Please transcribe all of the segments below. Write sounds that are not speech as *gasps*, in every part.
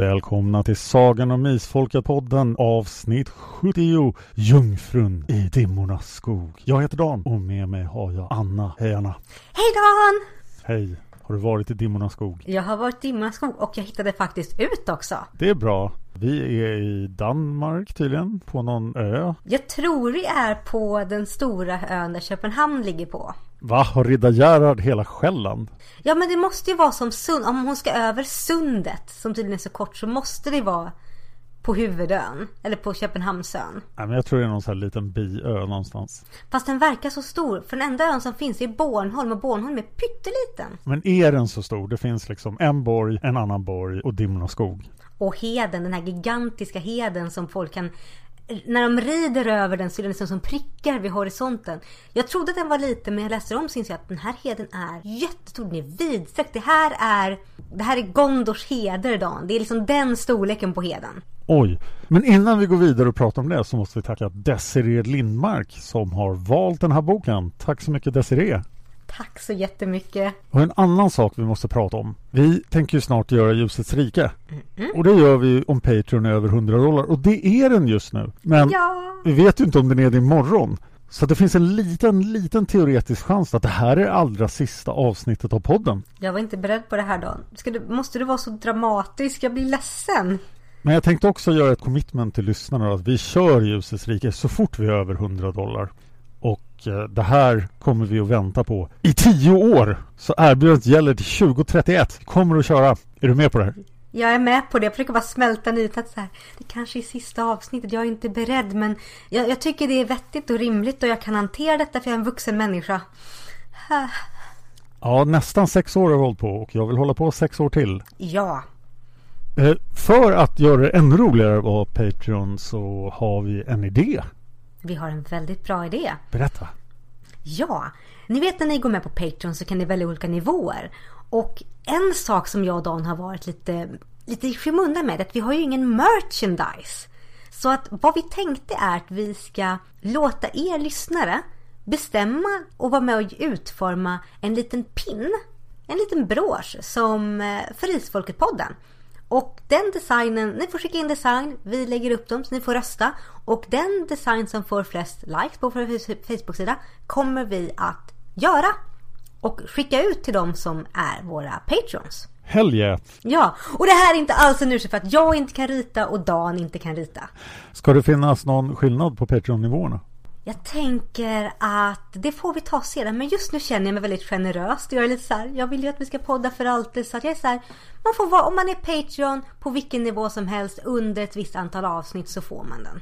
Välkomna till Sagan om Isfolket-podden avsnitt 70 Jungfrun i dimmornas skog. Jag heter Dan och med mig har jag Anna. Hej Anna! Hej Dan! Hej! Har du varit i dimmornas skog? Jag har varit i Dimmornas skog och jag hittade faktiskt ut också. Det är bra. Vi är i Danmark tydligen, på någon ö. Jag tror vi är på den stora ön där Köpenhamn ligger på. Va? Har Ridda Gerhard hela Själland? Ja men det måste ju vara som Sund. Om hon ska över sundet, som tydligen är så kort, så måste det vara på huvudön. Eller på Köpenhamnsön. Nej, men jag tror det är någon sån här liten biö någonstans. Fast den verkar så stor. För den enda ön som finns är Bornholm och Bornholm är pytteliten. Men är den så stor? Det finns liksom en borg, en annan borg och Dimmornas skog. Och heden, den här gigantiska heden som folk kan när de rider över den så är den liksom som prickar vid horisonten. Jag trodde att den var liten men jag läste om så inser jag att den här heden är jättestor. Den är vidsträckt. Det här är, det här är Gondors heder Dan. Det är liksom den storleken på heden. Oj, men innan vi går vidare och pratar om det så måste vi tacka Desiree Lindmark som har valt den här boken. Tack så mycket Desiree! Tack så jättemycket. Och en annan sak vi måste prata om. Vi tänker ju snart göra Ljusets rike. Och det gör vi om Patreon är över 100 dollar. Och det är den just nu. Men Ja. vi vet ju inte om den är det imorgon. Så det finns en liten, liten teoretisk chans att det här är allra sista avsnittet av podden. Jag var inte beredd på det här Dan. Du, måste du vara så dramatisk? Jag blir ledsen. Men jag tänkte också göra ett commitment till lyssnarna att vi kör Ljusets rike så fort vi är över 100 dollar. Och eh, det här kommer vi att vänta på i tio år. Så erbjudandet gäller till 2031. Vi kommer att köra. Är du med på det här? Jag är med på det. Jag försöker bara smälta att så här, det kanske är sista avsnittet. Jag är inte beredd men jag, jag tycker det är vettigt och rimligt och jag kan hantera detta för jag är en vuxen människa. Ja, nästan sex år har vi hållit på och jag vill hålla på sex år till. Ja. Eh, För att göra det ännu roligare att vara Patreon så har vi en idé. Vi har en väldigt bra idé. Berätta. Ja, ni vet när ni går med på Patreon så kan ni välja olika nivåer. Och en sak som jag och Dan har varit lite, lite i skymundan med är att vi har ju ingen merchandise. Så att vad vi tänkte är att vi ska låta er lyssnare bestämma och vara med och utforma en liten pin. En liten brosch som eh, för Isfolket-podden. Och den designen, ni får skicka in design, vi lägger upp dem så ni får rösta. Och den design som får flest likes på vår Facebook-sida kommer vi att göra. Och skicka ut till de som är våra patrons. Hell yeah. Ja, och det här är inte alls en ursäkt för att jag inte kan rita och Dan inte kan rita. Ska det finnas någon skillnad på Patreon-nivåerna? Jag tänker att det får vi ta sedan. Men just nu känner jag mig väldigt generös. Jag är lite så här, jag vill ju att vi ska podda för alltid. Så att jag är så här, man får vara, om man är Patreon på vilken nivå som helst under ett visst antal avsnitt så får man den.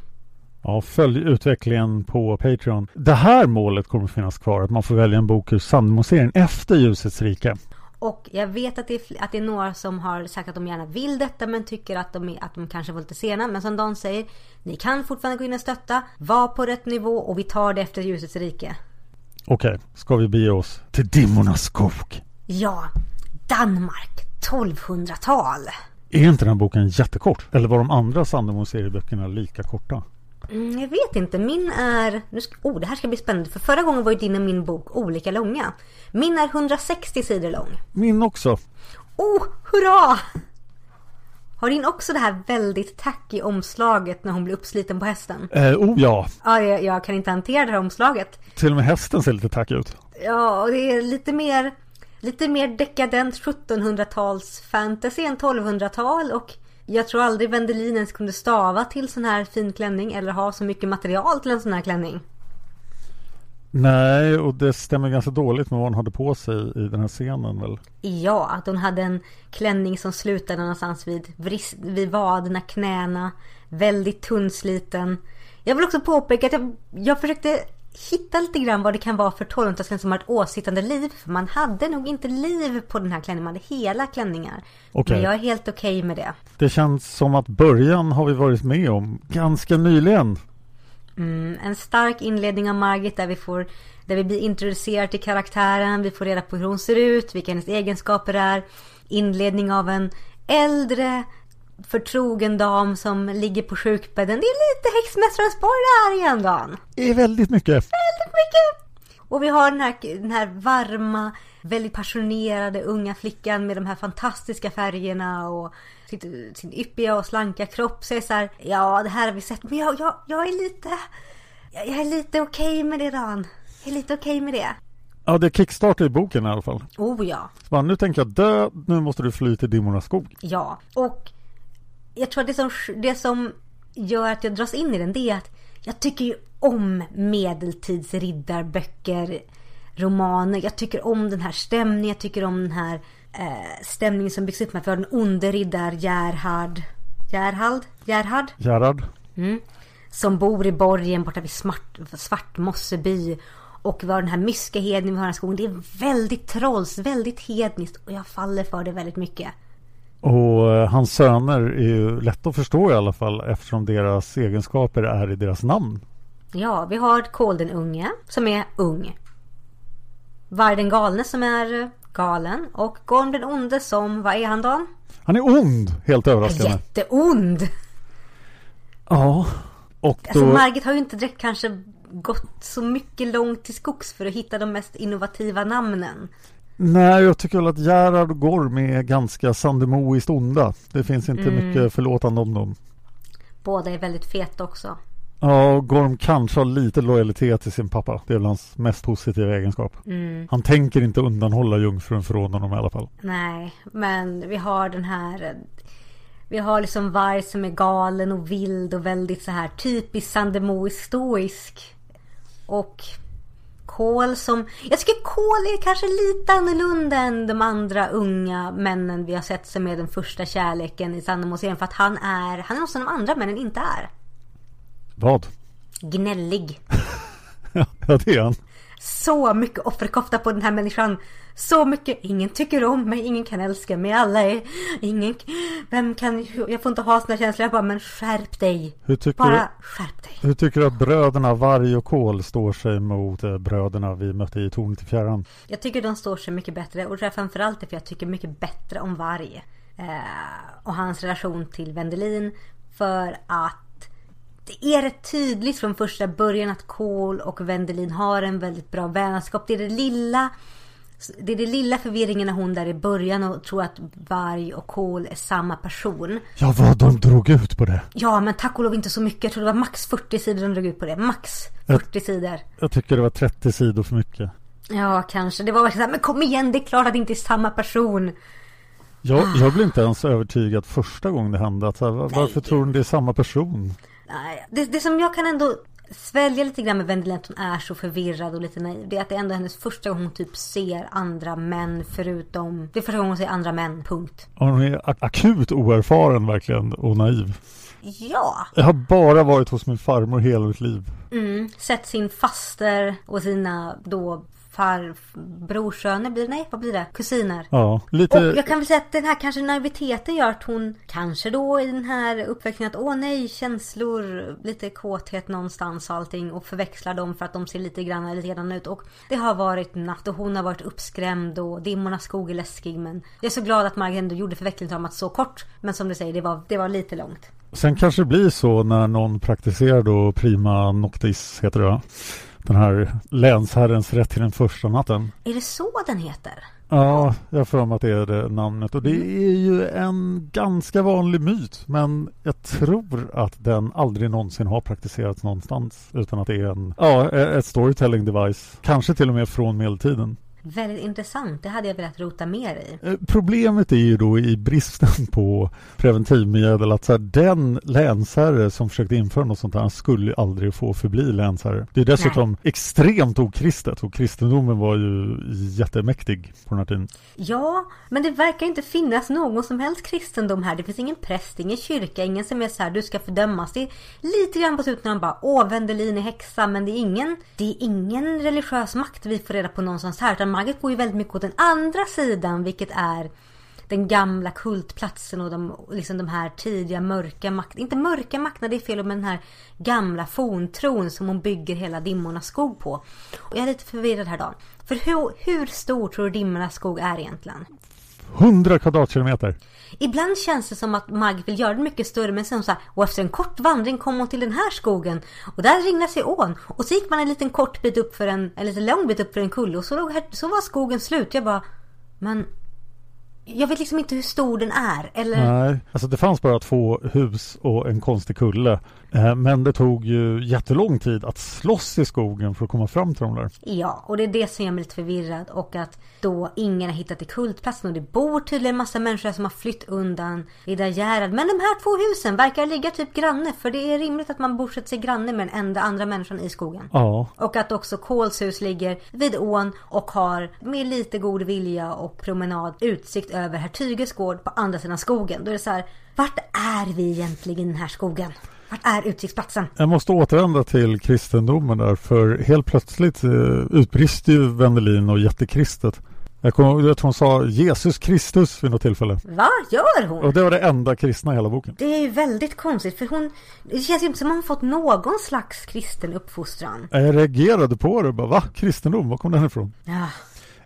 Ja, följ utvecklingen på Patreon. Det här målet kommer att finnas kvar, att man får välja en bok ur Sandmoserien efter Ljusets rike. Och jag vet att det, är, att det är några som har sagt att de gärna vill detta men tycker att de, att de kanske var lite sena. Men som Dan säger, ni kan fortfarande gå in och stötta, var på rätt nivå och vi tar det efter ljusets rike. Okej, ska vi bege oss till Dimmornas skog? Ja, Danmark, 1200-tal. Är inte den här boken jättekort? Eller var de andra Sandemo-serieböckerna lika korta? Mm, jag vet inte. Min är... Nu ska, oh, det här ska bli spännande. För förra gången var ju din och min bok olika långa. Min är 160 sidor lång. Min också. Oh, hurra! Har din också det här väldigt tacky omslaget när hon blir uppsliten på hästen? Eh, oh ja, Ja, jag, jag kan inte hantera det här omslaget. till och med hästen ser lite tack ut. Ja, och det är lite mer, lite mer dekadent 1700-tals fantasy än 1200-tal och jag tror aldrig Wendelin ens kunde stava till sån här fin klänning eller ha så mycket material till en sån här klänning. Nej, och det stämmer ganska dåligt med vad hon hade på sig i den här scenen väl? Ja, att hon hade en klänning som slutade någonstans vid, vrist, vid vaderna, knäna, väldigt tunnsliten. Jag vill också påpeka att jag, jag försökte hitta lite grann vad det kan vara för 1200-talsklänning som har ett åsittande liv. För man hade nog inte liv på den här klänningen, man hade hela klänningar. Okej. Men jag är helt okej med det. Det känns som att början har vi varit med om ganska nyligen. Mm, en stark inledning av Margit där vi får där vi blir introducerade till karaktären, vi får reda på hur hon ser ut, vilka hennes egenskaper är. Inledning av en äldre förtrogen dam som ligger på sjukbädden. Det är lite Häxmästarens borg där igen Dan. Det är väldigt mycket. Väldigt mycket. Och vi har den här, den här varma, väldigt passionerade unga flickan med de här fantastiska färgerna och sitt, sin yppiga och slanka kropp. Så jag är så här, ja det här har vi sett, men jag, jag, jag är lite, jag, jag är lite okej med det Dan. Jag är lite okej med det. Ja, det kickstartar i boken i alla fall. Oh ja. Så bara, nu tänker jag dö, nu måste du fly till dimmornas skog. Ja, och jag tror att det som, det som gör att jag dras in i den det är att jag tycker ju om medeltidsriddarböcker, romaner. Jag tycker om den här stämningen, jag tycker om den här eh, stämningen som byggs upp med har den onde riddar Gerhard. Gerhard? Gerhard? Gerhard. Som bor i borgen borta vid Smart, Svartmosseby. Och vi har den här myska hedningen vi har i skogen. Det är väldigt trolls, väldigt hedniskt. Och jag faller för det väldigt mycket. Och eh, hans söner är ju lätt att förstå i alla fall eftersom deras egenskaper är i deras namn. Ja, vi har Kol den unge som är ung. Varg den galne som är eh, galen. Och Gorm den onde som, vad är han då? Han är ond, helt överraskande. Jätteond! Ja. Och Alltså då, Margit har ju inte direkt kanske gått så mycket långt till skogs för att hitta de mest innovativa namnen. Nej jag tycker väl att Gerhard och Gorm är ganska sandemoiskt onda. Det finns inte Mm. mycket förlåtande om dem. Båda är väldigt feta också. Ja, och Gorm kanske har lite lojalitet till sin pappa. Det är väl hans mest positiva egenskap. Han tänker inte undanhålla jungfrun från honom i alla fall. Nej, men vi har den här... Vi har liksom Varg som är galen och vild och väldigt så här typiskt sandemoisk stoisk. Och Kol som... Jag tycker Kol är kanske lite annorlunda än de andra unga männen vi har sett som är den första kärleken i Sandemo-serien. För att han är... Han är något som de andra männen inte är. Vad? Gnällig. Ja, det är han. Så mycket offerkofta på den här människan. Så mycket. Ingen tycker om mig, ingen kan älska mig. Alla är... Ingen... Vem kan... Jag får inte ha såna känslor. Jag bara, men skärp dig. Hur tycker, Bara skärp dig. hur tycker du att bröderna Varg och Kol står sig mot eh, bröderna vi mötte i Tornet i fjärran? Jag tycker de står sig mycket bättre. Och det är framförallt för jag tycker mycket bättre om Varg. Eh, och hans relation till Wendelin. För att det är rätt tydligt från första början att Kohl och Wendelin har en väldigt bra vänskap. Det är det lilla det är det lilla förvirringen när hon där i början och tror att Varg och Kohl är samma person. Ja, vad de drog ut på det. Ja, men tack och lov inte så mycket. Jag tror det var max 40 sidor de drog ut på det. Max 40 sidor. Jag tycker det var 30 sidor för mycket. Ja, kanske. Det var verkligen så här, men kom igen, det är klart att det inte är samma person. Jag, jag blev inte ens övertygad första gången det hände. Att, varför tror ni det är samma person? Det, det som jag kan ändå svälja lite grann med Wendelin att hon är så förvirrad och lite naiv. Det är att det ändå är hennes första gång hon typ ser andra män förutom... Det är första gången hon ser andra män, punkt. Hon är ak- akut oerfaren verkligen och naiv. Ja! Jag har bara varit hos min farmor hela mitt liv. Mm, sett sin faster och sina då farbrorsöner blir det? Nej, vad blir det? Kusiner. Ja, lite... Och jag kan väl säga att den här kanske naiviteten gör att hon kanske då i den här uppväxten att åh nej, känslor, lite kåthet någonstans och allting och förväxlar dem för att de ser lite grann likadana ut. Och det har varit natt och hon har varit uppskrämd och dimmornas skog är läskig men jag är så glad att Margit ändå gjorde förväxlingsdramat så kort. Men som du säger, det var, det var lite långt. Sen kanske det blir så när någon praktiserar då prima noctis, heter det va? Den här länsherrens rätt till den första natten. Är det så den heter? Ja, jag för mig att det är det namnet. Och det är ju en ganska vanlig myt. Men jag tror att den aldrig någonsin har praktiserats någonstans. Utan att det är en, ja, ett storytelling device. Kanske till och med från medeltiden. Väldigt intressant. Det hade jag velat rota mer i. Eh, Problemet är ju då i bristen *laughs* på preventivmedel att så här, den länsherre som försökte införa något sånt här skulle aldrig få förbli länsherre. Det är dessutom extremt okristet och kristendomen var ju jättemäktig på den här tiden. Ja, men det verkar inte finnas någon som helst kristendom här. Det finns ingen präst, ingen kyrka, ingen som är så här, du ska fördömas. Det är lite grann på slutet när de bara, åh, Wendelin är häxa, men det är ingen, det är ingen religiös makt vi får reda på någonstans här. Evenemanget Margit går ju väldigt mycket åt den andra sidan, vilket är den gamla kultplatsen och de, liksom de här tidiga mörka makterna. Inte mörka makterna, det är fel, men den här gamla forntron som hon bygger hela Dimmornas skog på. Och jag är lite förvirrad här då. För hur, hur stor tror du Dimmornas skog är egentligen? 100 kvadratkilometer. Ibland känns det som att Margit vill göra det mycket större men sen så här, och efter en kort vandring kom hon till den här skogen och där ringlade sig ån och så gick man en liten kort bit upp för en, en liten lång bit upp för en kulle och så, låg här, så var skogen slut. Jag bara, men jag vet liksom inte hur stor den är eller Nej, alltså det fanns bara två hus och en konstig kulle. Eh, Men det tog ju jättelång tid att slåss i skogen för att komma fram till dem där. Ja, och det är det som gör mig lite förvirrad och att då ingen har hittat till kultplatsen och det bor tydligen en massa människor som har flytt undan i Gerhard. Men de här två husen verkar ligga typ granne för det är rimligt att man bosätter sig granne med den enda andra människan i skogen. Ja, Och att också Kols hus ligger vid ån och har med lite god vilja och promenad utsikt över herr Tyges gård på andra sidan skogen. Då är det så här, vart är vi egentligen i den här skogen? Vart är utsiktsplatsen? jag måste återvända till kristendomen där för helt plötsligt eh, utbrister ju Wendelin och jättekristet. Jag, kommer, jag tror hon sa Jesus Kristus vid något tillfälle. Vad gör hon? Och det var det enda kristna i hela boken. Det är ju väldigt konstigt för hon Det känns ju inte som hon fått någon slags kristen uppfostran. Jag reagerade på det bara va? Kristendom, var kom den ifrån? Ja.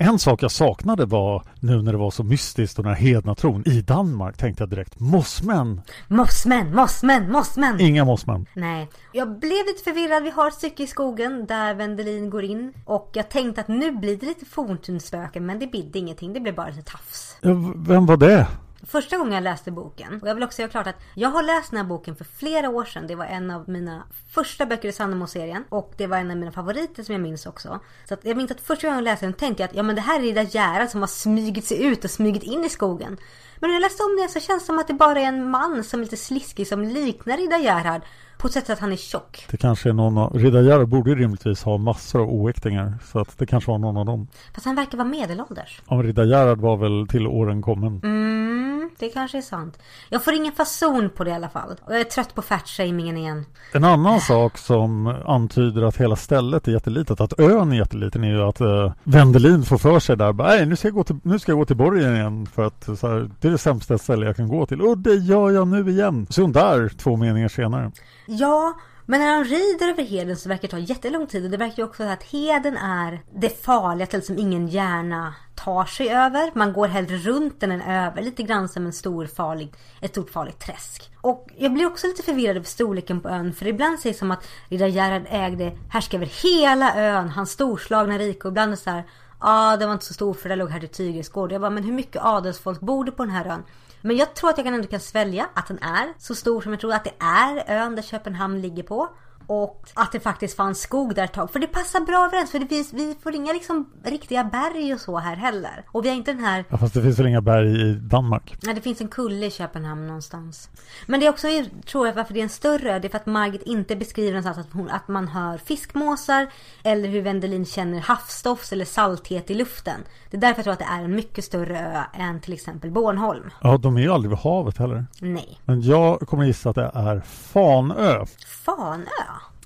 En sak jag saknade var nu när det var så mystiskt och den här hedna tron i Danmark tänkte jag direkt mossmän. Mossmän, mossmän, mossmän! Inga mossmän. Nej. Jag blev lite förvirrad. Vi har ett stycke i skogen där Wendelin går in. Och jag tänkte att nu blir det lite forntunsspöken men det bidde ingenting. Det blev bara lite tafs. Ja, vem var det? Första gången jag läste boken, och jag vill också göra klart att jag har läst den här boken för flera år sedan. Det var en av mina första böcker i Sandemo-serien. Och det var en av mina favoriter som jag minns också. Så att jag minns att första gången jag läste den tänkte jag att ja men det här är Ida Gerhard som har smugit sig ut och smugit in i skogen. Men när jag läste om det så känns det som att det bara är en man som är lite sliskig som liknar Ida Gerhard. På ett sätt att han är tjock. Det kanske är någon av... Gerhard borde ju rimligtvis ha massor av oäktingar. Så att det kanske var någon av dem. Fast han verkar vara medelålders. Om Riddar Gerhard var väl till åren kommen. Mm, det kanske är sant. Jag får ingen fason på det i alla fall. Och jag är trött på fatshamingen igen. En annan sak som antyder att hela stället är jättelitet, att ön är jätteliten, är ju att uh, Wendelin får för sig där, nej nu ska jag gå till, nu ska jag gå till borgen igen för att så här, det är det sämsta ställe jag kan gå till. Och det gör jag nu igen. Så hon där två meningar senare. Ja, men när han rider över heden så verkar det ta jättelång tid. Och det verkar ju också att heden är det farliga stället som ingen gärna tar sig över. Man går hellre runt den än över. Lite grann som en stor farlig, ett stort farligt träsk. Och jag blir också lite förvirrad över storleken på ön. För ibland sägs det som att Riddar Gerhard ägde, härskade över hela ön. Hans storslagna rike. Och ibland är det så här, ja ah, det var inte så stor för där låg hertig Tygres gård. Jag bara, men hur mycket adelsfolk bor det på den här ön? Men jag tror att jag ändå kan svälja att den är så stor som jag tror att det är ön där Köpenhamn ligger på. Och att det faktiskt fanns skog där ett tag. För det passar bra överens. För det finns, vi får inga liksom riktiga berg och så här heller. Och vi har inte den här... Ja, fast det finns väl inga berg i Danmark? Nej, det finns en kulle i Köpenhamn någonstans. Men det är också, tror jag, varför det är en större. Det är för att Margit inte beskriver någonstans att, hon, att man hör fiskmåsar. Eller hur Wendelin känner havsstofts eller salthet i luften. Det är därför jag tror att det är en mycket större ö än till exempel Bornholm. Ja, de är ju aldrig vid havet heller. Nej. Men jag kommer gissa att det är Fanö. Fanö?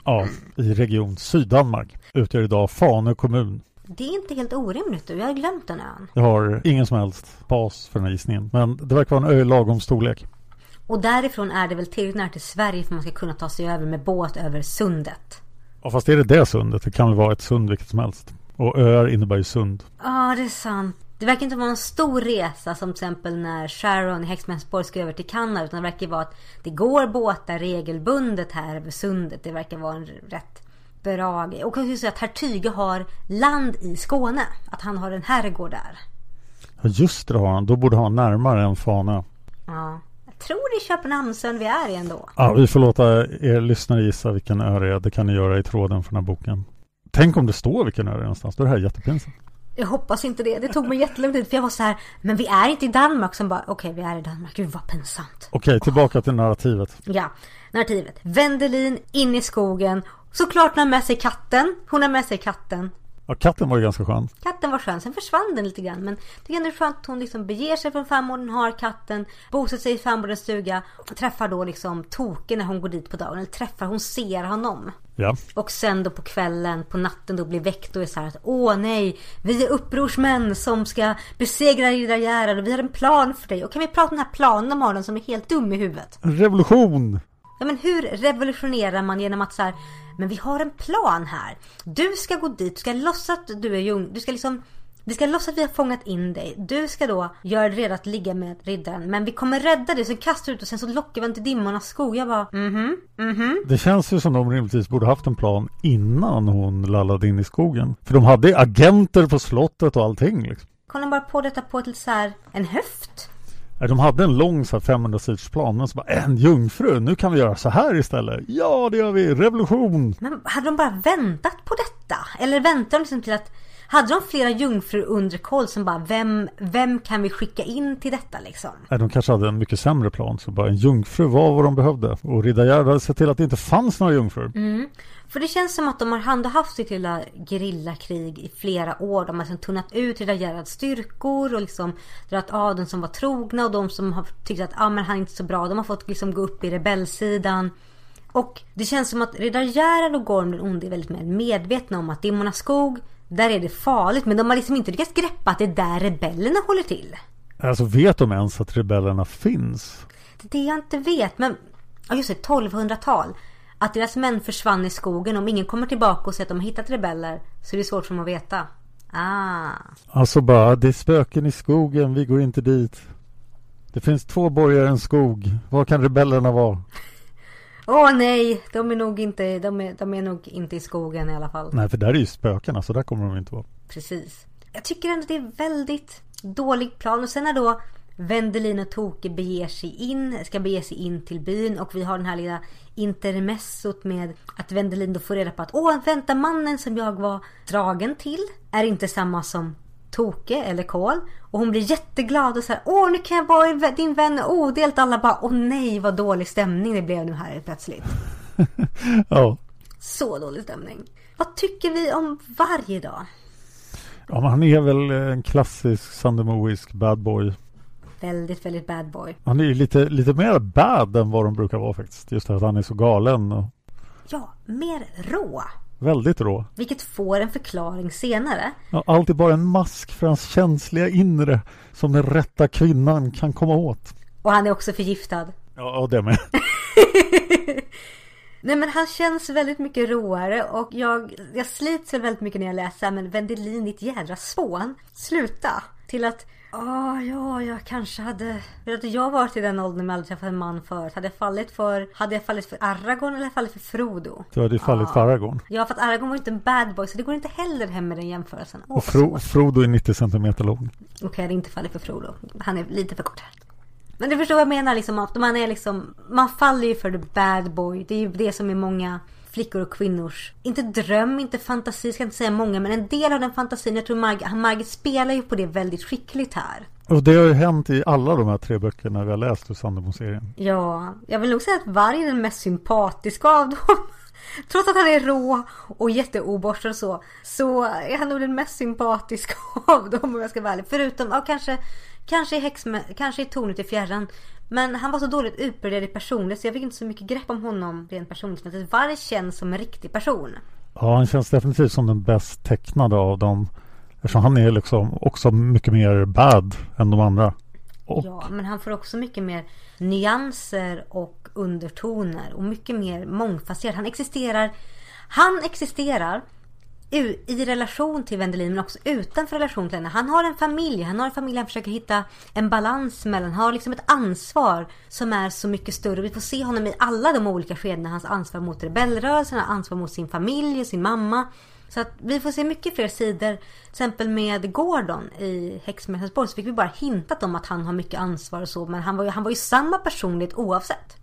Ja, i region Syddanmark. Utgör idag Fanö kommun. Det är inte helt orimligt du. Jag har glömt den ön. Jag har ingen som helst bas för den här gissningen. Men det verkar vara en ö i lagom storlek. Och därifrån är det väl tillräckligt nära till Sverige för man ska kunna ta sig över med båt över sundet. Ja, fast är det det sundet? Det kan väl vara ett sund vilket som helst. Och öar innebär ju sund. Ja, det är sant. Det verkar inte vara en stor resa som till exempel när Sharon i Häxmäsborg ska över till Kanada. Utan det verkar vara att det går båtar regelbundet här över sundet. Det verkar vara en rätt bra grej. Och jag säga att herr Tyge har land i Skåne. Att han har en herrgård där. Ja, just det har han. Då borde han närmare än Fana. Ja. Jag tror det är Köpenhamnsön vi är i ändå. Ja, vi får låta er lyssnare gissa vilken ö det är. Det kan ni göra i tråden för den här boken. Tänk om det står vilken ö det är någonstans. Då är det här jättepinsamt. Jag hoppas inte det. Det tog mig jättelång tid. För jag var så här, men vi är inte i Danmark. Sen bara, okej okay, vi är i Danmark. Gud vad pinsamt. Okej, tillbaka till narrativet. Ja, narrativet. Wendelin in i skogen. Såklart hon har med sig katten. Hon har med sig katten. Ja, katten var ju ganska skön. Katten var skön. Sen försvann den lite grann. Men det är ändå skönt att hon liksom beger sig från farmodern, har katten, bosätter sig i farmoderns stuga och träffar då liksom Toke när hon går dit på dagen. Eller träffar, hon ser honom. Ja. Och sen då på kvällen, på natten då blir väckt och är så här att Åh nej, vi är upprorsmän som ska besegra Riddar Gerhard och vi har en plan för dig. Och kan vi prata om den här planen har den som är helt dum i huvudet? Revolution! Ja men hur revolutionerar man genom att så här, men vi har en plan här. Du ska gå dit, du ska låtsas att du är jung, du ska liksom vi ska låtsas att vi har fångat in dig. Du ska då göra dig redo att ligga med riddaren. Men vi kommer rädda dig. Sen kastar du ut och sen så lockar vi till dimmornas skog. Jag bara mhm, mhm. Det känns ju som de rimligtvis borde haft en plan innan hon lallade in i skogen. För de hade agenter på slottet och allting liksom. De bara på detta på ett så här, en höft? De hade en lång 500 sidors plan men så bara en jungfru, nu kan vi göra så här istället. Ja, det gör vi, revolution! Men hade de bara väntat på detta? Eller väntade de liksom till att hade de flera jungfrur under koll som bara vem, vem kan vi skicka in till detta liksom? Nej, de kanske hade en mycket sämre plan så bara en jungfru var vad de behövde. Och Riddargärd hade sett till att det inte fanns några jungfrur. Mm. För det känns som att de har handhaft sitt lilla gerillakrig i flera år. De har liksom tunnat ut Riddargärds styrkor och liksom dragit av de som var trogna och de som har tyckt att ah, men han är inte så bra. De har fått liksom gå upp i rebellsidan. Och det känns som att Riddar Gerhard och Gorm den onde är väldigt medvetna om att Dimmornas skog där är det farligt men de har liksom inte lyckats greppa att det är där rebellerna håller till. Alltså vet de ens att rebellerna finns? Det är det jag inte vet men ja just det 1200-tal. Att deras män försvann i skogen. Om ingen kommer tillbaka och säger att de har hittat rebeller så är det svårt för dem att veta. Ah. Alltså bara, det är spöken i skogen, vi går inte dit. Det finns två borgar i en skog. Var kan rebellerna vara? *laughs* Åh oh, nej, de är nog inte, de är, de är nog inte i skogen i alla fall. Nej, för där är ju spökena, så där kommer de inte vara. Precis. Jag tycker ändå det är väldigt dålig plan. Och sen när då Wendelin och Toke beger sig in, ska bege sig in till byn och vi har den här lilla intermessot med att Wendelin då får reda på att åh, vänta mannen som jag var dragen till är inte samma som Toke eller Kol. Och hon blir jätteglad och så här, åh nu kan jag vara din vän odelt. Alla bara, åh nej vad dålig stämning det blev nu här plötsligt. *laughs* ja. Så dålig stämning. Vad tycker vi om varje dag? Ja, men han är väl en klassisk sandemoisk bad boy. Väldigt, väldigt bad boy. Han är ju lite, lite mer bad än vad de brukar vara faktiskt. Just att han är så galen. Och... Ja, mer rå. Väldigt rå. Vilket får en förklaring senare. Ja, allt är bara en mask för hans känsliga inre som den rätta kvinnan kan komma åt. Och han är också förgiftad. Ja, och det med. *laughs* Nej men han känns väldigt mycket råare och jag, jag slits väldigt mycket när jag läser men Wendelin ditt jädra spån. Sluta! Till att Oh, ja, jag kanske hade... Vet du, jag varit i den åldern med aldrig träffat en man förut. Hade jag fallit för... Hade jag fallit för Aragorn eller fallit för Frodo? Du hade fallit ah. för Aragorn. Ja, för att Aragorn var inte en bad boy. Så det går inte heller hem med den jämförelsen. Oh, och Fro Frodo är 90 centimeter lång. Okej, okay, jag hade inte fallit för Frodo. Han är lite för kort. Men du förstår vad jag menar liksom. Man är liksom... Man faller ju för the bad boy. Det är ju det som är många flickor och kvinnors, inte dröm, inte fantasi, ska inte säga många, men en del av den fantasin. Jag tror Margit, Margit spelar ju på det väldigt skickligt här. Och det har ju hänt i alla de här tre böckerna vi har läst ur Sandemo-serien. Ja, jag vill nog säga att varg är den mest sympatiska av dem. *laughs* Trots att han är rå och jätteoborstad och så, så är han nog den mest sympatiska *laughs* av dem om jag ska vara ärlig. Förutom, ja kanske, kanske i, häxme, kanske i Tornet i fjärran. Men han var så dåligt utbredd i personlighet så jag fick inte så mycket grepp om honom rent personlighetsmässigt. Varg känns som en riktig person. Ja, han känns definitivt som den bäst tecknade av dem. Eftersom han är liksom också mycket mer bad än de andra. Och... Ja, men han får också mycket mer nyanser och undertoner och mycket mer mångfacetterad. Han existerar Han existerar i relation till Wendelin men också utanför relation till henne. Han har en familj, han har en familj han försöker hitta en balans mellan. Han har liksom ett ansvar som är så mycket större. Vi får se honom i alla de olika skedena. Hans ansvar mot rebellrörelsen, hans ansvar mot sin familj, sin mamma. Så att vi får se mycket fler sidor. Till exempel med Gordon i Häxmästarens så fick vi bara hintat om att han har mycket ansvar och så. Men han var ju, han var ju samma personlighet oavsett.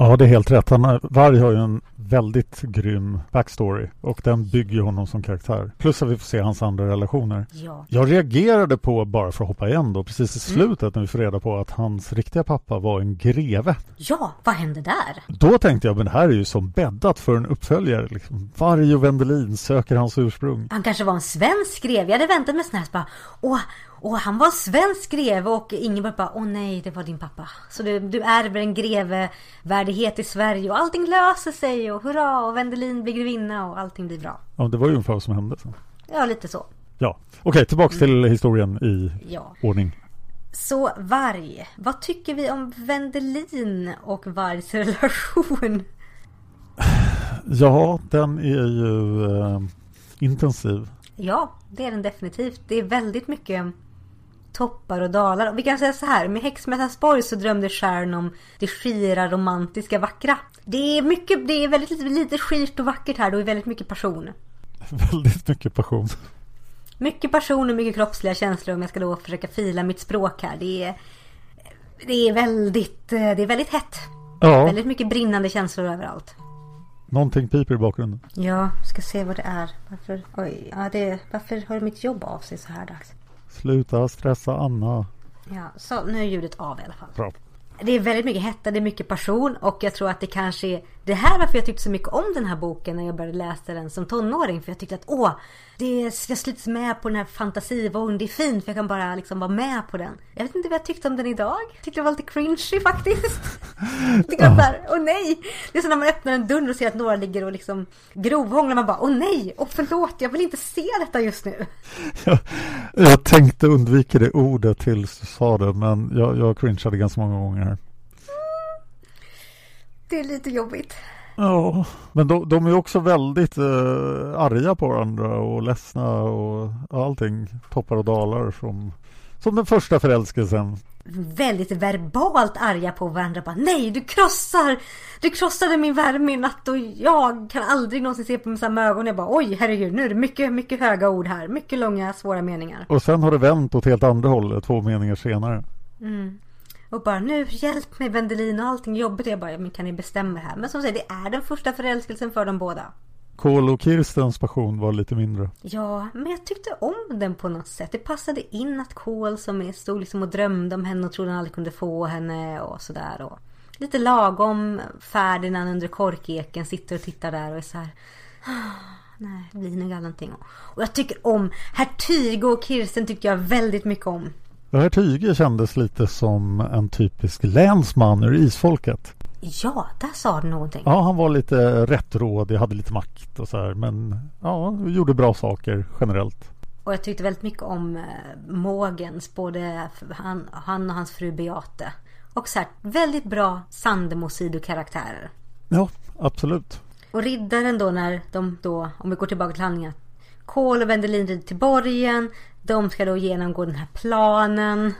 Ja, det är helt rätt. Han har, Varg har ju en väldigt grym backstory och den bygger honom som karaktär. Plus att vi får se hans andra relationer. Ja. Jag reagerade på, bara för att hoppa igen då, precis i slutet när vi får reda på att hans riktiga pappa var en greve. Ja, vad hände där? Då tänkte jag, men det här är ju som bäddat för en uppföljare. Liksom. Varg och Wendelin söker hans ursprung. Han kanske var en svensk greve. Jag hade väntat mig sån här bara, åh, åh, han var en svensk greve och Ingeborg bara, åh nej, det var din pappa. Så du, du ärver en grevevärdighet i Sverige och allting löser sig och hurra och Wendelin blir grevinna och allting blir bra. Ja, det var ju ungefär vad som hände sen. Ja, lite så. Ja, okej, tillbaks till historien i Ja. ordning. Så Varg, vad tycker vi om Wendelin och Vargs relation? *sighs* Ja, den är ju eh, intensiv. Ja, det är den definitivt. Det är väldigt mycket toppar och dalar. Och vi kan säga så här, med Häxmästarens borg så drömde Sharon om det skira, romantiska, vackra. Det är mycket, det är väldigt lite, lite skirt och vackert här. Det är väldigt mycket passion. *laughs* Väldigt mycket passion. Mycket passion och mycket kroppsliga känslor om jag ska då försöka fila mitt språk här. Det är, det är väldigt, det är väldigt hett. Ja, Väldigt mycket brinnande känslor överallt. någonting piper i bakgrunden. Ja, ska se vad det är. Varför, oj, ja, det, varför hör mitt jobb av sig så här dags? Sluta stressa Anna. Ja, så nu är ljudet av i alla fall. Bra. Det är väldigt mycket hetta, det är mycket passion och jag tror att det kanske är det här varför jag tyckte så mycket om den här boken när jag började läsa den som tonåring. För jag tyckte att åh, det jag slits med på den här fantasivågen, det är fint för jag kan bara liksom vara med på den. Jag vet inte vad jag tyckte om den idag. Jag tyckte det var lite cringy *laughs* faktiskt. Jag tyckte såhär, åh nej! Det är som när man öppnar en dörr och ser att några ligger och liksom grovhånglar. Man bara, åh nej! Och förlåt, jag vill inte se detta just nu. Jag, jag tänkte undvika det ordet tills du sa det, men jag, jag cringeade ganska många gånger. Det är lite jobbigt. Ja, men de, de är också väldigt eh, arga på varandra och ledsna och allting. Toppar och dalar som, som den första förälskelsen. väldigt verbalt arga på varandra. Bara, Nej, du krossar! Du krossade min värme i natt och jag kan aldrig någonsin se på med samma ögon. Jag bara, oj herregud, nu är det mycket, mycket höga ord här. Mycket långa, svåra meningar. Och sen har det vänt åt helt andra hållet två meningar senare. Och bara, nu hjälp mig Wendelin och allting jobbigt. Jag bara, ja, men kan ni bestämma det här? Men som sagt, det är den första förälskelsen för dem båda. Kol och Kirstens passion var lite mindre. Ja, men jag tyckte om den på något sätt. Det passade in att Cole som stod liksom och drömde om henne och trodde han aldrig kunde få henne och sådär. Och lite lagom Ferdinand under korkeken sitter och tittar där och är så här. "Ah, Nej, det blir nog aldrig någonting. Och jag tycker om Herr Tyge och Kirsten tyckte jag väldigt mycket om. Det här Tyge kändes lite som en typisk länsman ur isfolket. Ja, där sa du någonting. Ja, han var lite rättrådig, hade lite makt och så här. Men ja, gjorde bra saker generellt. Och jag tyckte väldigt mycket om eh, Mogens, både han, han och hans fru Beate. Och så här, väldigt bra Sandemo-sidokaraktärer. Ja, absolut. Och riddaren då när de då, om vi går tillbaka till handlingen. Kol och Wendelin rider till borgen. De ska då genomgå den här planen.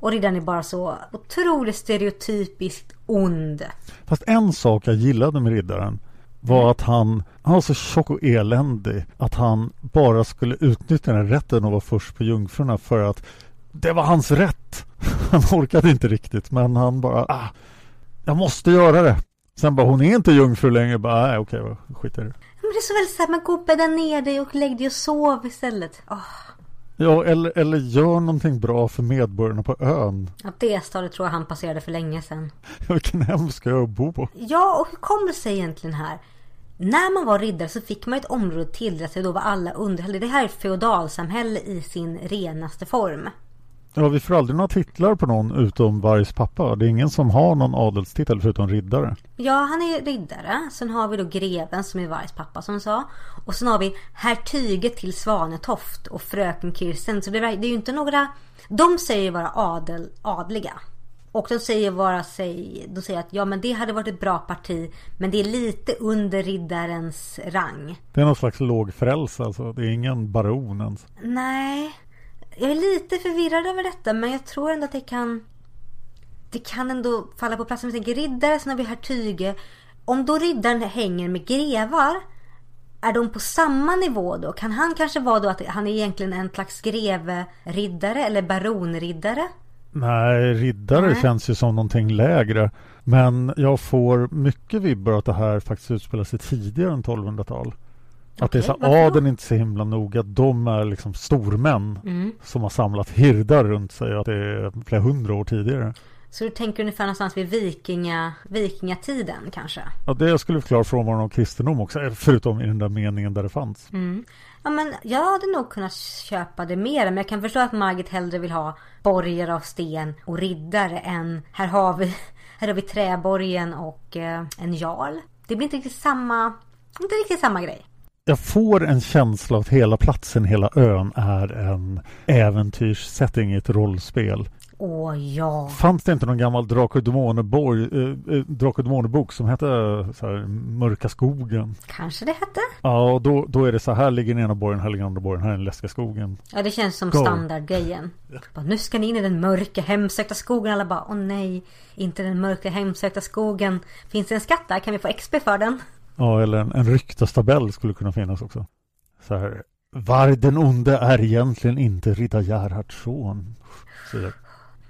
Och riddaren är bara så otroligt stereotypiskt ond. Fast en sak jag gillade med riddaren var att han, han var så tjock och eländig att han bara skulle utnyttja den rätten och vara först på jungfrurna för att det var hans rätt. *laughs* Han orkade inte riktigt men han bara, ah, jag måste göra det. Sen bara, hon är inte jungfru längre. Bara, nej okej, skit i det. Men det är så väl såhär, man går och bäddar ner dig och lägg dig och sov istället. Åh, Ja, eller, eller gör någonting bra för medborgarna på ön. ja, det stadiet tror jag han passerade för länge sedan. *laughs* Vilken hemsk ö att bo på. Ja, och hur kommer det sig egentligen här? När man var riddare så fick man ett område tilldelat sig då var alla under... Det här är ett feodalsamhälle i sin renaste form. Ja, vi får aldrig några titlar på någon utom Vargs pappa. Det är ingen som har någon adelstitel förutom riddare. Ja, han är riddare. Sen har vi då greven som är Vargs pappa som sa. Och sen har vi herr Tyge till Svanetoft och fröken Kirsten. Så det är, det är ju inte några... De säger vara adel, adliga. Och de säger bara sig, de säger att ja men det hade varit ett bra parti men det är lite under riddarens rang. Det är någon slags låg frälse alltså. Det är ingen baron ens. Nej, jag är lite förvirrad över detta men jag tror ändå att det kan det kan ändå falla på plats. Om vi tänker riddare, sen har vi hertyge. Om då riddaren hänger med grevar är de på samma nivå då? Kan han kanske vara då att han är egentligen en slags greve-riddare eller baronriddare? Nej, riddare Nej. känns ju som någonting lägre. Men jag får mycket vibbar att det här faktiskt utspelar sig tidigare än 1200-tal. Att det är så då? adeln är inte så himla noga. De är liksom stormän Mm. som har samlat hirdar runt sig. Att det är flera hundra år tidigare. Så du tänker ungefär någonstans vid vikinga, vikingatiden kanske? Ja, det skulle förklara frånvaron av kristendom också. eh, Förutom i den där meningen där det fanns. Mm. Ja men jag hade nog kunnat köpa det mer men jag kan förstå att Margit hellre vill ha borgar av sten och riddare än här har vi, *laughs* här har vi träborgen och eh, en jarl. Det blir inte riktigt samma, inte riktigt samma grej. Jag får en känsla av att hela platsen, hela ön är en äventyrssetting i ett rollspel. Åh ja. Fanns det inte någon gammal och Demoner-borg, eh, eh, och Demoner-bok som hette så här, Mörka skogen? Kanske det hette? Ja, och då, då är det så här, ligger den ena borgen, här ligger den andra borgen, här är den läskiga skogen. Ja det känns som Go. standardgrejen. Bara, nu ska ni in i den mörka hemsökta skogen. Alla bara åh nej. Inte den mörka hemsökta skogen. Finns det en skatt där? Kan vi få XP för den? Ja, eller en, en ryktestabell skulle kunna finnas också. Så här, Var den onde är egentligen inte riddar Gerhards son.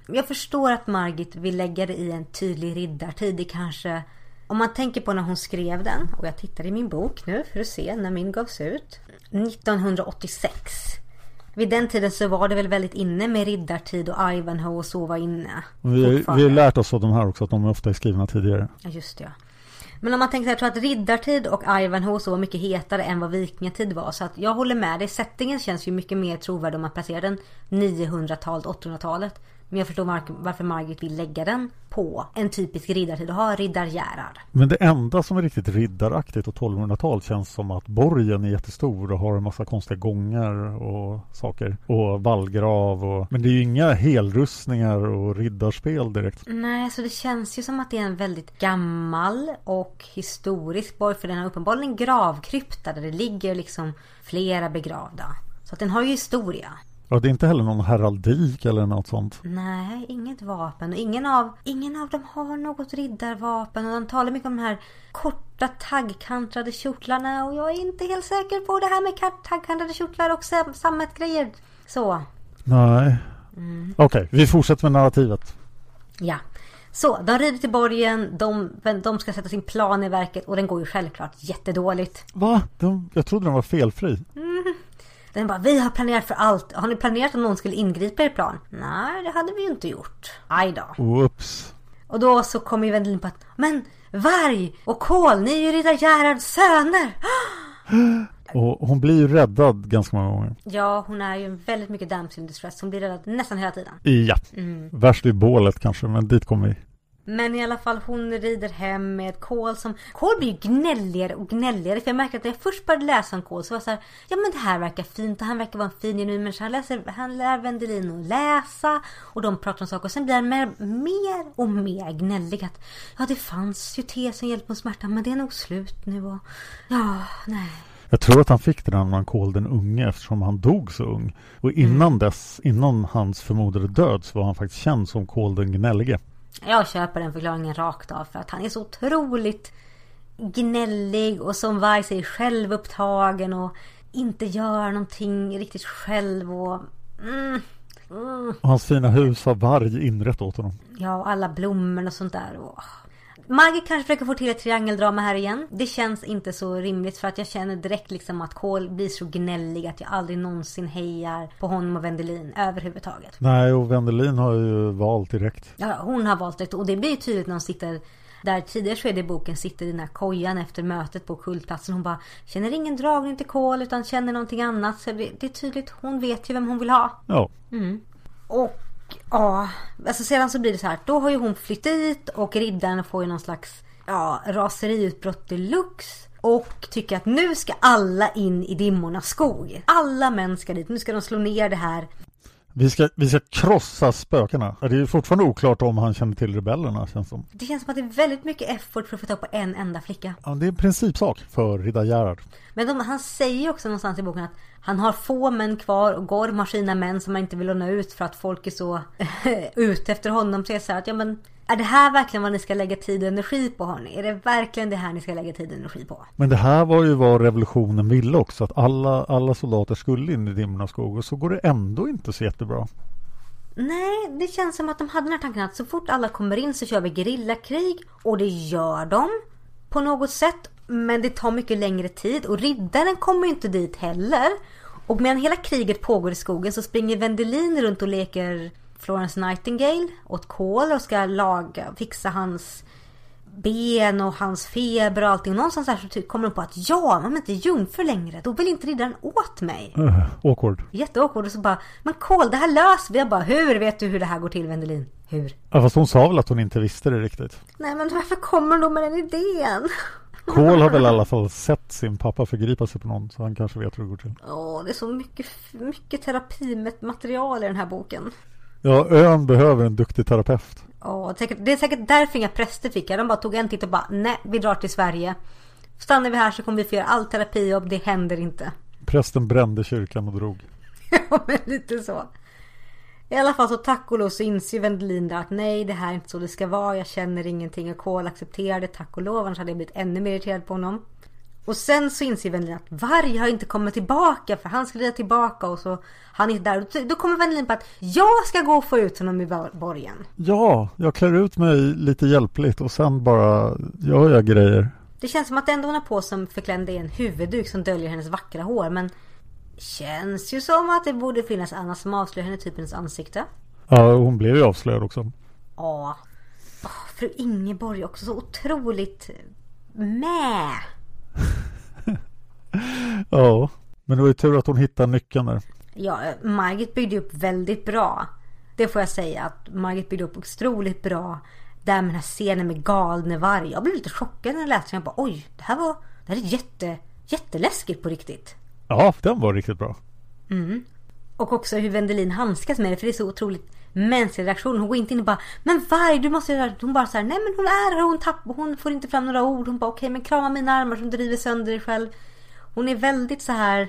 Jag förstår att Margit vill lägga det i en tydlig riddartid. Det kanske... Om man tänker på när hon skrev den. Och jag tittar i min bok nu för att se när min gavs ut. 1986. Vid den tiden så var det väl väldigt inne med riddartid och Ivanhoe och så var inne. Vi, vi har lärt oss av de här också att de ofta är skrivna tidigare. Ja, just det. ja. Men om man tänker så här, jag tror att riddartid och Ivanhoe så var mycket hetare än vad vikingatid var. Så att jag håller med dig. Settingen känns ju mycket mer trovärdig om man placerar den 900-talet, 800-talet. Men jag förstår varför Margit vill lägga den på en typisk riddartid och ha riddar Gerhard. Men det enda som är riktigt riddaraktigt och 1200-tal känns som att borgen är jättestor och har en massa konstiga gångar och saker. Och vallgrav och... Men det är ju inga helrustningar och riddarspel direkt. Nej, så det känns ju som att det är en väldigt gammal och historisk borg. För den har uppenbarligen en gravkrypta där det ligger liksom flera begravda. Så att den har ju historia. Ja, det är inte heller någon heraldik eller något sånt. Nej, inget vapen. Och ingen av, ingen av dem har något riddarvapen. Och de talar mycket om de här korta taggkantrade kjortlarna. Och jag är inte helt säker på det här med taggkantrade kjortlar och sam- sammetgrejer. Så, Nej. Okej, vi fortsätter med narrativet. ja. Så, de rider till borgen. De, de ska sätta sin plan i verket. Och den går ju självklart jättedåligt. Va? De, jag trodde den var felfri. Den bara, vi har planerat för allt. Har ni planerat om någon skulle ingripa i er plan? Nej, det hade vi ju inte gjort. Aj då. Oops. Och då så kommer ju Wendelin på att Men Varg och Kol, ni är ju riddar Gerhards söner! *gasps* Och hon blir ju räddad ganska många gånger. Ja, hon är ju väldigt mycket damsel in distress. Hon blir räddad nästan hela tiden. Ja. Värst i bålet kanske, men dit kommer vi. Men i alla fall hon rider hem med Kol som... Kol blir ju gnälligare och gnälligare. För jag märker att när jag först började läsa om Kol så var jag så här, Ja men det här verkar fint och han verkar vara en fin genuin människa. Han, läser, han lär Wendelin att läsa. Och de pratar om saker. Och sen blir han mer, mer och mer gnällig. Att, ja det fanns ju te som hjälpte mot smärtan men det är nog slut nu och... Ja, nej. Jag tror att han fick det när han Kol den unge eftersom han dog så ung. Och innan dess, innan hans förmodade död så var han faktiskt känd som Kol den gnällige. Jag köper den förklaringen rakt av för att han är så otroligt gnällig och som Varg säger självupptagen och inte gör någonting riktigt själv och... Mm, mm, Och hans fina hus har varg inrett åt honom. ja, och alla blommor och sånt där. Och... Margit kanske försöker få till ett triangeldrama här igen. Det känns inte så rimligt för att jag känner direkt liksom att Cole blir så gnällig att jag aldrig någonsin hejar på honom och Wendelin överhuvudtaget. Nej, och Wendelin har ju valt direkt. Ja, hon har valt det och det blir ju tydligt när hon sitter där tidigare det i boken sitter i den här kojan efter mötet på kultplatsen. Hon bara känner ingen dragning till kol utan känner någonting annat. Så det, det är tydligt, hon vet ju vem hon vill ha. Ja, Och ja, alltså sedan så blir det så här. Då har ju hon flytt dit och riddaren får ju någon slags ja, raseriutbrott deluxe. Och tycker att nu ska alla in i dimmornas skog. Alla män ska dit. Nu ska de slå ner det här. Vi ska, vi ska krossa spökena. Det är fortfarande oklart om han känner till rebellerna känns som. Det känns som att det är väldigt mycket effort för att få tag på en enda flicka. Ja, det är en principsak för Riddar Gerhard. Men de, han säger också någonstans i boken att han har få män kvar och Gorm har sina män som han inte vill låna ut för att folk är så *laughs* ute efter honom. Så jag säger att ja men är det här verkligen vad ni ska lägga tid och energi på hörni? Är det verkligen det här ni ska lägga tid och energi på? Men det här var ju vad revolutionen ville också. Att alla, alla soldater skulle in i Dimmornas skog. Och så går det ändå inte så jättebra. Nej, det känns som att de hade den här tanken att så fort alla kommer in så kör vi gerillakrig. Och det gör de på något sätt. Men det tar mycket längre tid och riddaren kommer ju inte dit heller. Och medan hela kriget pågår i skogen så springer Wendelin runt och leker Florence Nightingale åt kol och ska laga, fixa hans ben och hans feber och allting. Någonstans där så kommer de på att ja, man är inte jungfru längre. Då vill inte riddaren åt mig. Uh, awkward. Jätteawkward. Och så bara, men Kol, det här löser vi. Jag bara, hur vet du hur det här går till Wendelin? Hur? Ja, fast hon sa väl att hon inte visste det riktigt. Nej, men varför kommer hon då med den idén? *laughs* Kohl har väl i alla fall sett sin pappa förgripa sig på någon så han kanske vet hur det går till. Åh, det är så mycket, mycket terapimaterial i den här boken. Ja, ön behöver en duktig terapeut. Ja, det är säkert därför inga präster fick jag. De bara tog en titt och bara nej, vi drar till Sverige. Stannar vi här så kommer vi få göra all terapijobb. Det händer inte. Prästen brände kyrkan och drog. *laughs* ja, men lite så. I alla fall så tack och lov så inser Wendelin där att nej det här är inte så det ska vara. Jag känner ingenting och Kohl accepterar det tack och lov. Annars hade jag blivit ännu mer irriterad på honom. Och sen så inser Wendelin att Varg har inte kommit tillbaka för han skulle rida tillbaka och så han är inte där. Då kommer Wendelin på att jag ska gå och få ut honom i borgen. Ja, jag klär ut mig lite hjälpligt och sen bara gör jag grejer. Det känns som att det enda hon har på som förklämd är en huvudduk som döljer hennes vackra hår men Känns ju som att det borde finnas annat som avslöjar henne typ hennes ansikte. Ja, hon blev ju avslöjad också. Ja. Oh, fru Ingeborg också så otroligt med. *laughs* ja, men det var ju tur att hon hittade nyckeln där. Ja, Margit byggde upp väldigt bra. Det får jag säga att Margit byggde upp otroligt bra. Där med den här scenen med galne varg. Jag blev lite chockad när jag läste den. Jag bara oj, det här var det här är jätte, jätteläskigt på riktigt. Ja, den var riktigt bra. Mm. Och också hur Wendelin handskas med det. För det är så otroligt mänsklig reaktion. Hon går inte in och bara Men varg, du måste göra Hon bara såhär Nej men hon är här. Hon, hon får inte fram några ord. Hon bara okej okay, men krama mina armar som driver sönder dig själv. Hon är väldigt så här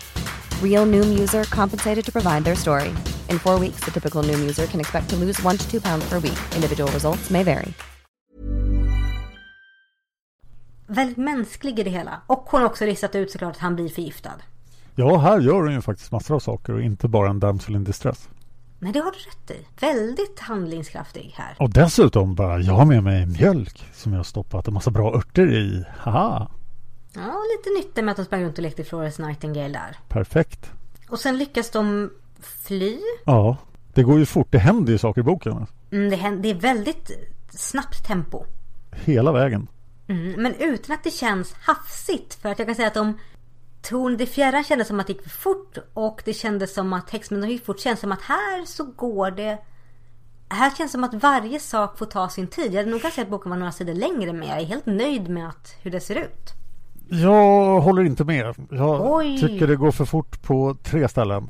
Real Noom user compensated to provide their story. In four weeks, the typical Noom user can expect to lose one to two pounds per week. Individual results may vary. Väldigt mänsklig i det hela. Och hon har också listat ut såklart att han blir förgiftad. Ja, här gör hon ju faktiskt massor av saker och inte bara en damsel in distress. Nej, det har du rätt i. Väldigt handlingskraftig här. Och dessutom bara, jag har med mig mjölk som jag har stoppat en massa bra örter i. Haha! Ja, lite nytta med att de sprang runt och lekte Florence Nightingale där. Perfekt. Och sen lyckas de fly. Ja, det går ju fort. Det händer ju saker i boken. Mm, det, händer, det är väldigt snabbt tempo. Hela vägen. Mm, men utan att det känns hafsigt. För att jag kan säga att om Torn det fjärran kändes som att det gick för fort och det kändes som att Häxmännen gick fort. Känns som att här så går det här känns det som att varje sak får ta sin tid. Jag hade nog kanske att boken var några sidor längre men jag är helt nöjd med att, hur det ser ut. Jag håller inte med. Jag Oj. tycker det går för fort på tre ställen.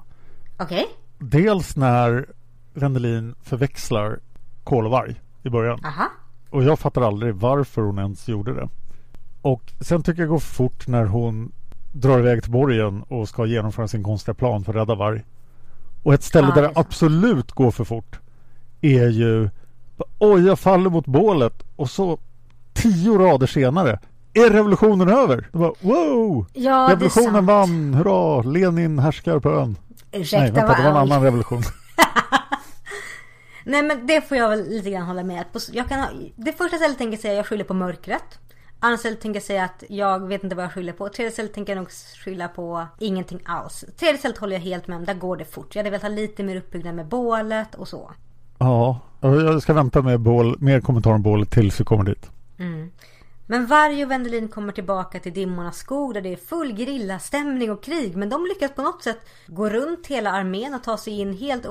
Okej? Dels när Wendelin förväxlar kol och varg i början. Aha. Och jag fattar aldrig varför hon ens gjorde det. Och sen tycker jag det går för fort när hon drar iväg till borgen och ska genomföra sin konstiga plan för att rädda varg. Och ett ställe Ja, där det absolut går för fort är ju Oj, jag faller mot bålet och så tio rader senare är revolutionen över. Det var, wow! Ja, revolutionen vann, hurra! Lenin härskar på ön. Ursäkta, Nej, vänta, det var en annan revolution. *laughs* Nej men det får jag väl lite grann hålla med. Jag kan ha, det första stället tänker jag säga jag skyller på mörkret. Andra stället tänker jag säga att jag vet inte vad jag skyller på. Tredje stället tänker jag nog skylla på ingenting alls. Tredje stället håller jag helt med om. Där går det fort. Jag hade velat ha lite mer uppbyggnad med bålet och så. Ja, jag ska vänta med bål, mer kommentarer om bålet tills vi kommer dit. Men Varg och Vendelin kommer tillbaka till Dimmornas skog där det är full grillastämning och krig. Men de lyckas på något sätt gå runt hela armén och ta sig in helt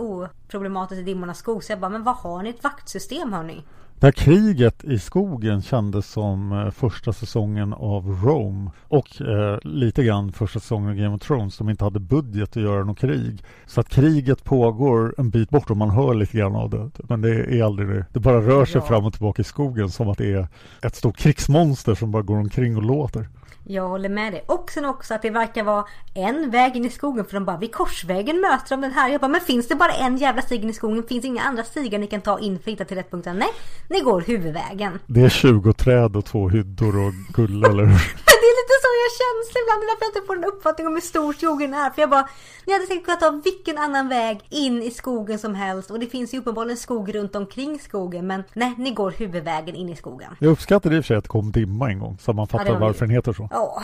oproblematiskt i Dimmornas skog. Så jag bara, men vad har ni ett vaktsystem hörni? Det här kriget i skogen kändes som eh, första säsongen av Rome och eh, lite grann första säsongen av Game of Thrones. De inte hade budget att göra något krig. Så att kriget pågår en bit bort och man hör lite grann av det. Men det är aldrig det. Det bara rör sig Ja. fram och tillbaka i skogen som att det är ett stort krigsmonster som bara går omkring och låter. Jag håller med dig. Och sen också att det verkar vara en väg in i skogen för de bara vid korsvägen möter de den här. Jag bara men finns det bara en jävla stig in i skogen? Finns det inga andra stigar ni kan ta in för att hitta till rätt punkt? Nej, ni går huvudvägen. Det är 20 träd och två hyddor och gull eller hur? *laughs* jag känns ibland. Det är därför jag inte får en uppfattning om hur stor skogen är. För jag bara, ni hade säkert kunnat ta vilken annan väg in i skogen som helst. Och det finns ju uppenbarligen skog runt omkring skogen. Men nej, ni går huvudvägen in i skogen. Jag uppskattade i och för sig att det kom dimma en gång så man Ja, fattar var varför den heter så. Åh.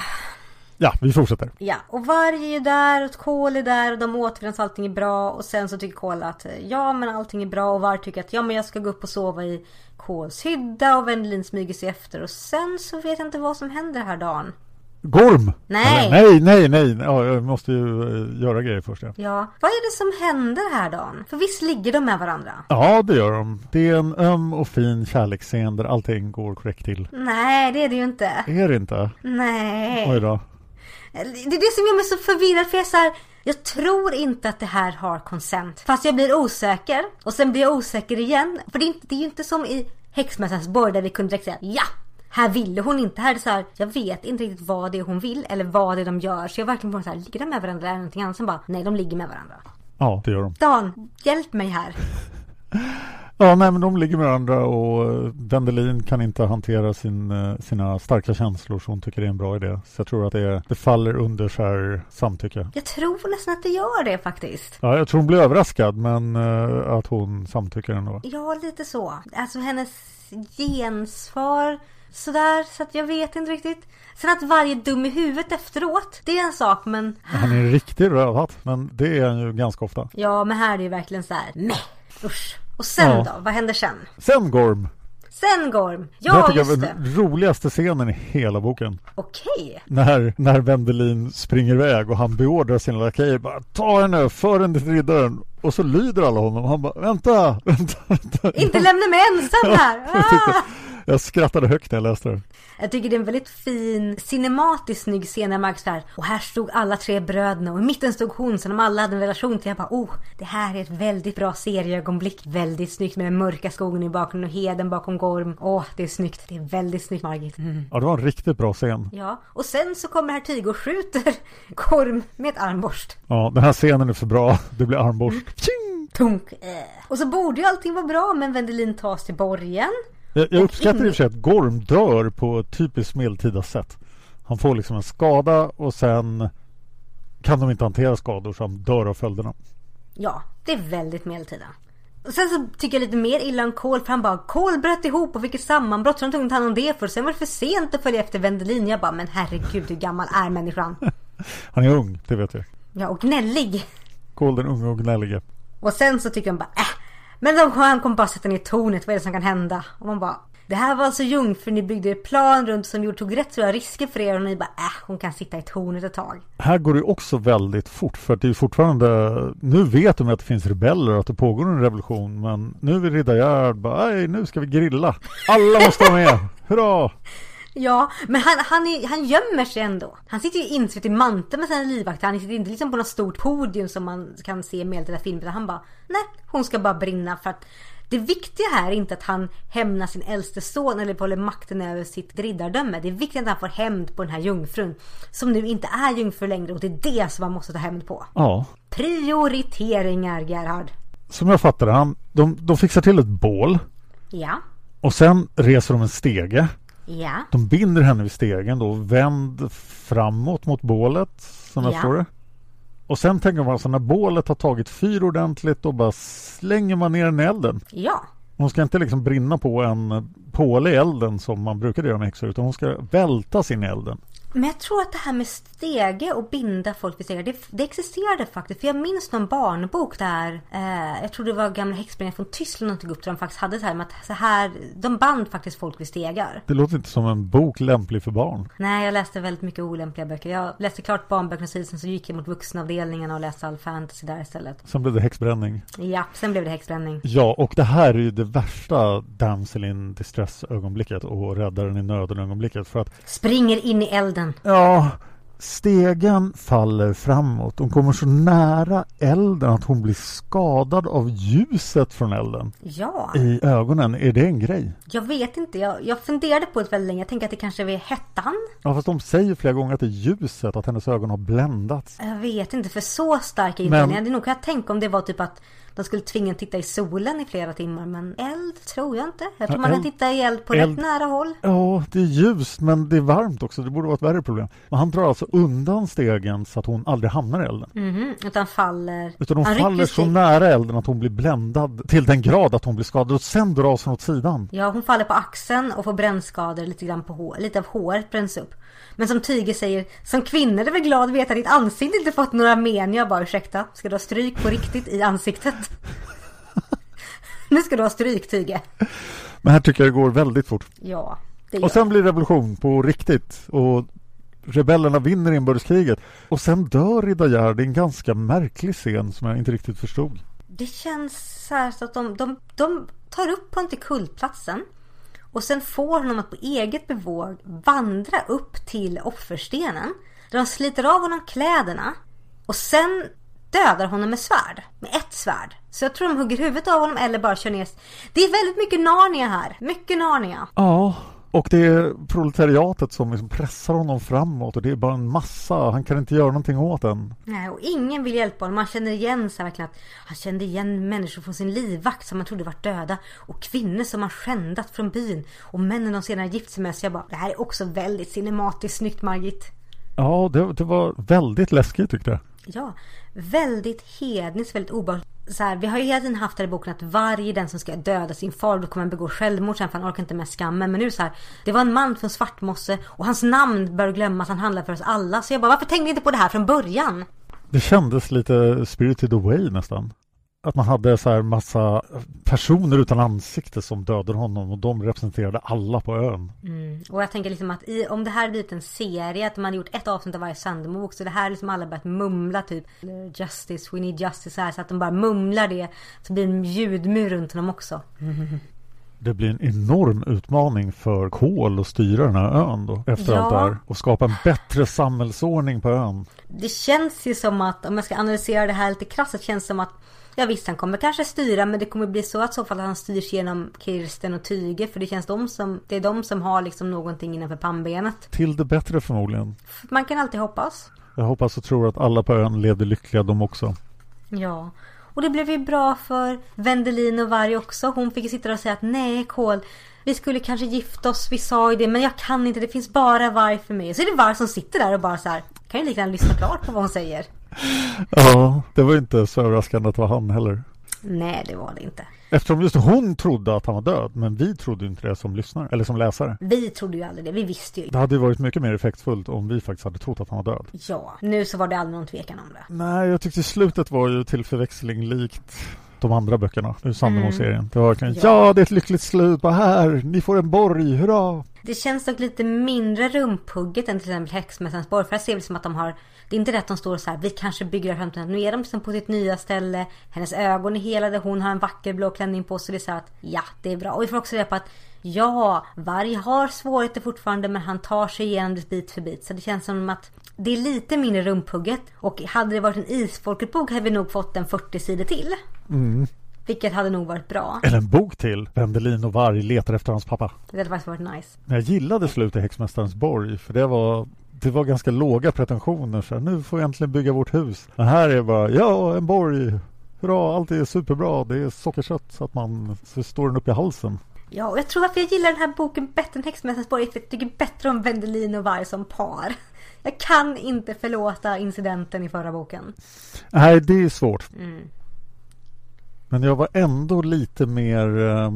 Ja, vi fortsätter. Ja, och Varg är ju där och Kol är där och de återförenas allting är bra. Och sen så tycker Kol att ja men allting är bra och Varg tycker att ja men jag ska gå upp och sova i Kols hydda och Wendelin smyger sig efter. Och sen så vet jag inte vad som händer här dagen. Gorm! Nej. Eller, nej, nej, nej. Ja, jag måste ju eh, göra grejer först. Ja. Ja, vad är det som händer här dagen? För visst ligger de med varandra? ja, det gör de. Det är en öm och fin kärleksscen där allting går korrekt till. Nej, det är det ju inte. Är det inte? Nej. Oj då. Det är det som gör mig så förvirrad för jag är så här, Jag tror inte att det här har consent. Fast jag blir osäker. Och sen blir jag osäker igen. För det är, inte, det är ju inte som i Häxmästarens borg där vi kunde direkt säga ja. Här ville hon inte. Här är det så här, jag vet inte riktigt vad det är hon vill eller vad det är de gör. Så jag verkligen bara så här, ligger de med varandra eller någonting annat? Sen bara, nej de ligger med varandra. Ja, det gör de. Dan, hjälp mig här. *laughs* Ja, nej, men de ligger med varandra och eh, Wendelin kan inte hantera sin, eh, sina starka känslor så hon tycker det är en bra idé. Så jag tror att det, det faller under så här samtycke. Jag tror nästan att det gör det faktiskt. Ja, jag tror hon blir överraskad men eh, att hon samtycker ändå. Ja, lite så. Alltså hennes gensvar sådär, så att jag vet inte riktigt. Sen att varje dum i huvudet efteråt, det är en sak men... Han är en riktig rövhatt men det är han ju ganska ofta. Ja, men här är det ju verkligen så här, nej, usch. Och sen Ja. då? Vad händer sen? Sen Gorm! Sen Gorm. det Ja, jag just var det. den roligaste scenen i hela boken. Okej. När, när Wendelin springer iväg och han beordrar sina lakejer bara Ta henne, för henne till riddaren. Och så lyder alla honom. Han bara vänta, vänta, vänta. Inte lämna mig ensam här! *laughs* Jag, Ah! Jag skrattade högt när jag läste det. Jag tycker det är en väldigt fin, cinematiskt snygg scen där Mark här. Och här stod alla tre bröderna och i mitten stod hon som de alla hade en relation till. Jag bara, oh, det här är ett väldigt bra serieögonblick. Väldigt snyggt med den mörka skogen i bakgrunden och heden bakom Gorm. Åh, det är snyggt. Det är väldigt snyggt Margit. Mm. Ja, det var en riktigt bra scen. Ja, och sen så kommer här Tygo och skjuter *laughs* Gorm med ett armborst. Ja, den här scenen är för bra. Det blir armborst. Tjing! Tunk. Eh. Och så borde ju allting vara bra, men Wendelin tas till borgen. Jag, jag uppskattar i och för sig att Gorm dör på ett typiskt medeltida sätt. Han får liksom en skada och sen kan de inte hantera skador så han dör av följderna. Ja, det är väldigt medeltida. Och sen så tycker jag lite mer illa om Cole för han bara Cole bröt ihop och vilket sammanbrott så de tog inte hand om det för sen var det för sent att följa efter Wendelin. Jag bara men herregud hur gammal är människan? *laughs* Han är ung, det vet vi. Ja och gnällig. Cole den unge och gnällige. Och sen så tycker de bara äh. Men de, han kommer bara sätta ner tornet, vad är det som kan hända? Och man bara Det här var alltså jungfrun, ni byggde ett plan runt som gjorde, tog rätt stora risker för er och ni bara äh, hon kan sitta i tornet ett tag. Här går det också väldigt fort för att det är fortfarande Nu vet de att det finns rebeller och att det pågår en revolution men nu är Riddar bara nej nu ska vi grilla. Alla måste vara med. Hurra! Ja, men han, han, är, han gömmer sig ändå. Han sitter ju insvett i manteln med sina livvakter. Han sitter inte liksom på något stort podium som man kan se i medeltida filmer. Han bara, nej, hon ska bara brinna för att det viktiga här är inte att han hämnar sin äldste son eller håller makten över sitt riddardöme. Det är viktigt att han får hämnd på den här jungfrun. Som nu inte är jungfru längre och det är det som man måste ta hämnd på. Ja. Prioriteringar, Gerhard. Som jag fattar han, de, de fixar till ett bål. Ja. Och sen reser de en stege. Ja. De binder henne vid stegen då, vänd framåt mot bålet som jag Ja. förstår det. Och sen tänker man alltså när bålet har tagit fyr ordentligt då bara slänger man ner den i elden. Ja. Hon ska inte liksom brinna på en påle i elden som man brukar göra med häxor utan hon ska vältas in i elden. Men jag tror att det här med stege och binda folk vid stegar, det, det existerade faktiskt. För jag minns någon barnbok där, eh, jag tror det var gamla häxbränningar från Tyskland som tog upp där de faktiskt hade det här med att så här, de band faktiskt folk vid stegar. Det låter inte som en bok lämplig för barn. Nej, jag läste väldigt mycket olämpliga böcker. Jag läste klart barnböckerna sen så gick jag mot vuxenavdelningen och läste all fantasy där istället. Sen blev det häxbränning. Ja, sen blev det häxbränning. Ja, och det här är ju det värsta damsel in distress ögonblicket och räddaren i nöden ögonblicket för att Springer in i elden. Ja, stegen faller framåt. Hon kommer så nära elden att hon blir skadad av ljuset från elden Ja. i ögonen. Är det en grej? Jag vet inte, jag, jag funderade på det väldigt länge. Jag tänker att det kanske är hettan. Ja, fast de säger flera gånger att det är ljuset, att hennes ögon har bländats. Jag vet inte, för så starka invändningar. Det nog kan jag tänka om det var typ att de skulle tvinga en titta i solen i flera timmar. Men eld tror jag inte. Jag tror Ja, man kan titta i eld på eld- rätt nära håll. Ja, det är ljust men det är varmt också. Det borde vara ett värre problem. Men han drar alltså undan stegen så att hon aldrig hamnar i elden. Mhm, utan faller. Utan hon Han faller så nära elden att hon blir bländad till den grad att hon blir skadad och sen dras hon åt sidan. Ja, hon faller på axeln och får brännskador lite grann på hår. Lite av håret bränns upp. Men som Tyger säger, som kvinna är väl glad att veta att ditt ansikte inte fått några men. Jag bara ursäkta, ska du ha stryk på riktigt i ansiktet? *laughs* nu ska du ha stryk Tyge. Men här tycker jag det går väldigt fort. Ja, det gör Och sen blir det revolution på riktigt och rebellerna vinner inbördeskriget. Och sen dör Ridda Gerd i en ganska märklig scen som jag inte riktigt förstod. Det känns så här så att de, de, de tar upp honom till kultplatsen. Och sen får honom att på eget bevåg vandra upp till offerstenen. Där de sliter av honom kläderna. Och sen dödar honom med svärd. Med ett svärd. Så jag tror de hugger huvudet av honom eller bara kör ner. Det är väldigt mycket Narnia här. Mycket Narnia. Ja, och det är proletariatet som liksom pressar honom framåt och det är bara en massa. Han kan inte göra någonting åt den. Nej, och ingen vill hjälpa honom. Man känner igen så verkligen att han kände igen människor från sin livvakt som man trodde var döda. Och kvinnor som han skändat från byn. Och männen de senare gift sig med. Så jag bara, det här är också väldigt cinematiskt snyggt Margit. Ja, det, det var väldigt läskigt tyckte jag. Ja, väldigt hedniskt, väldigt obehagligt. Så här, vi har ju hela tiden haft det i boken att varje den som ska döda sin far då kommer han begå självmord sen för han orkar inte med skammen. Men nu det så här, det var en man från Svartmosse och hans namn bör glömmas, han handlar för oss alla. Så jag bara, varför tänkte ni inte på det här från början? Det kändes lite spirited away nästan. Att man hade så här massa personer utan ansikte som dödade honom och de representerade alla på ön. Mm. Och jag tänker liksom att i, om det här blivit en serie, att man hade gjort ett avsnitt av varje Sandemo-bok, så det här liksom alla börjat mumla typ Justice, we need justice så här, så att de bara mumlar det. Så blir det en ljudmur runt honom också. *laughs* Det blir en enorm utmaning för Kol att styra den här ön då efter Ja. allt det här och skapa en bättre samhällsordning på ön. Det känns ju som att, om jag ska analysera det här lite krasst, det känns som att Ja visst, han kommer kanske styra men det kommer bli så att så fall han styrs genom Kirsten och Tyge för det känns de som, det är de som har liksom någonting innanför pannbenet. Till det bättre förmodligen. Man kan alltid hoppas. Jag hoppas och tror att alla på ön levde lyckliga de också. Ja. Och det blev ju bra för Wendelin och Varg också. Hon fick ju sitta och säga att nej Kol, vi skulle kanske gifta oss, vi sa ju det men jag kan inte, det finns bara Varg för mig. Så är det Varg som sitter där och bara så här, kan ju lika gärna lyssna klart på vad hon säger. Ja, det var inte så överraskande att det var han heller. Nej, det var det inte. Eftersom just hon trodde att han var död, men vi trodde inte det som lyssnare, eller som läsare. Vi trodde ju aldrig det, vi visste ju. Det hade ju varit mycket mer effektfullt om vi faktiskt hade trott att han var död. Ja, nu så var det aldrig någon tvekan om det. Nej, jag tyckte slutet var ju till förväxling likt de andra böckerna ur Sandemo-serien. Mm. Det var verkligen Ja. ja. det är ett lyckligt slut. Bara här, ni får en borg, hurra! Det känns dock lite mindre rumphugget än till exempel Häxmästarens borg. För här ser vi som att de har... Det är inte det att de står så här, vi kanske bygger det här framtiden. Nu är de liksom på sitt nya ställe. Hennes ögon är helade, hon har en vacker blå klänning på sig. Det är så här att, ja, det är bra. Och vi får också reda på att, ja, Varg har svårigheter fortfarande men han tar sig igenom det bit för bit. Så det känns som att det är lite mindre rumphugget. Och hade det varit en isfolketbok hade vi nog fått en 40 sidor till. Mm. Vilket hade nog varit bra. Eller en bok till. Wendelin och Varg letar efter hans pappa. Det hade faktiskt varit nice. Jag gillade slutet i Häxmästarens borg för det var det var ganska låga pretensioner. Så här, nu får vi äntligen bygga vårt hus. Men här är bara, ja en borg. Hurra, allt är superbra. Det är sockersött så att man så står den upp i halsen. Ja, och jag tror att jag gillar den här boken bättre än Häxmästarens borg. För jag tycker bättre om Wendelin och Varg som par. Jag kan inte förlåta incidenten i förra boken. Nej, det är svårt. Mm. Men jag var ändå lite mer, eh,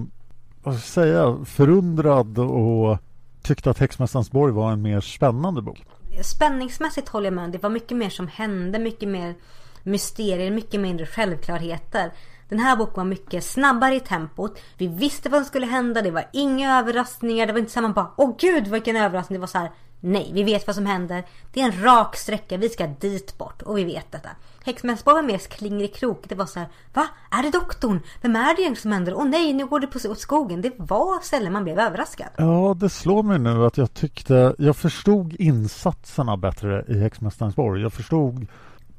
vad ska jag säga, förundrad och tyckte att Häxmästarens borg var en mer spännande bok. Spänningsmässigt håller jag med. Det var mycket mer som hände. Mycket mer mysterier, mycket mindre självklarheter. Den här boken var mycket snabbare i tempot. Vi visste vad som skulle hända. Det var inga överraskningar. Det var inte så att man bara Åh gud vilken överraskning. Det var så här Nej, vi vet vad som händer. Det är en rak sträcka. Vi ska dit bort. Och vi vet detta. Häxmästarens var mer klingerikrok. Det var så här Va? Är det doktorn? Vem är det egentligen som händer? Åh nej, nu går det på åt skogen. Det var sällan man blev överraskad. Ja, det slår mig nu att jag tyckte, jag förstod insatserna bättre i Häxmästarens borg. Jag förstod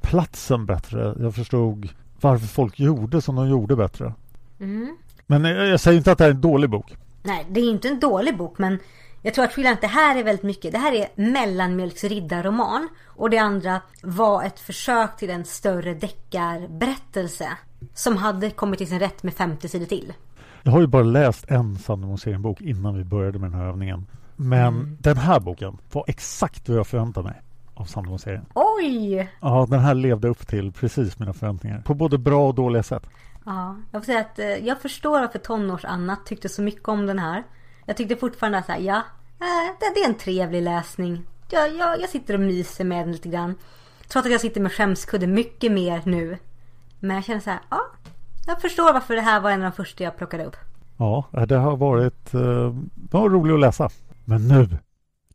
platsen bättre. Jag förstod varför folk gjorde som de gjorde bättre. Mm. Men jag, jag säger inte att det här är en dålig bok. Nej, det är inte en dålig bok men jag tror att skillnaden det här är väldigt mycket. Det här är mellanmjölksriddarroman och det andra var ett försök till en större deckarberättelse som hade kommit till sin rätt med 50 sidor till. Jag har ju bara läst en Sandemo-serienbok innan vi började med den här övningen. Men den här boken var exakt vad jag förväntade mig av Sandemo-serien. Oj! Ja, den här levde upp till precis mina förväntningar. På både bra och dåliga sätt. Ja, jag får säga att eh, jag förstår varför tonårs-Anna tyckte så mycket om den här. Jag tyckte fortfarande att så här, ja, eh, det, det är en trevlig läsning. Jag, jag, jag sitter och myser med den lite grann. Trots att jag sitter med skämskudde mycket mer nu. Men jag känner så här, ja, jag förstår varför det här var en av de första jag plockade upp. Ja, det har varit eh, det var roligt att läsa. Men nu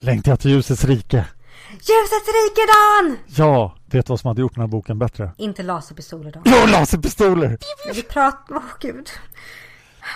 längtar jag till ljusets rike. Ljusets rike Dan! Ja, vet du vad som hade gjort den här boken bättre? Inte laserpistoler Dan. Ja, laserpistoler! Vi pratar, åh gud.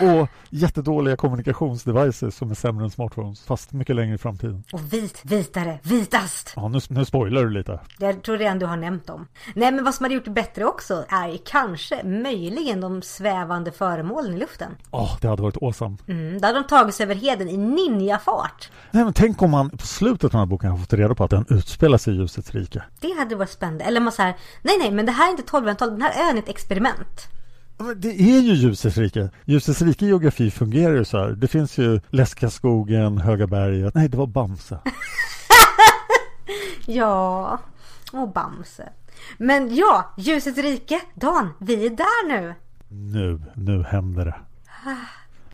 Och jättedåliga kommunikationsdevices som är sämre än smartphones, fast mycket längre i framtiden. Och vit, vitare, vitast. Ja, nu, nu spoilar du lite. Jag tror redan du har nämnt dem. Nej men vad som hade gjort det bättre också är kanske, möjligen de svävande föremålen i luften. Ja, det hade varit awesome. Mm, där hade de tagit sig över heden i ninjafart. Nej, men tänk om man på slutet av den här boken har fått reda på att den utspelar sig i ljusets rike. Det hade varit spännande. Eller man säger, nej nej men det här är inte 1200-talet, den här ön är ett experiment. Det är ju ljusets rike. Ljusets rike geografi fungerar ju så här. Det finns ju Läskaskogen, Höga berget. Nej, det var Bamse. *laughs* Ja, och Bamse. Men ja, ljusets rike. Dan, vi är där nu. Nu, nu händer det.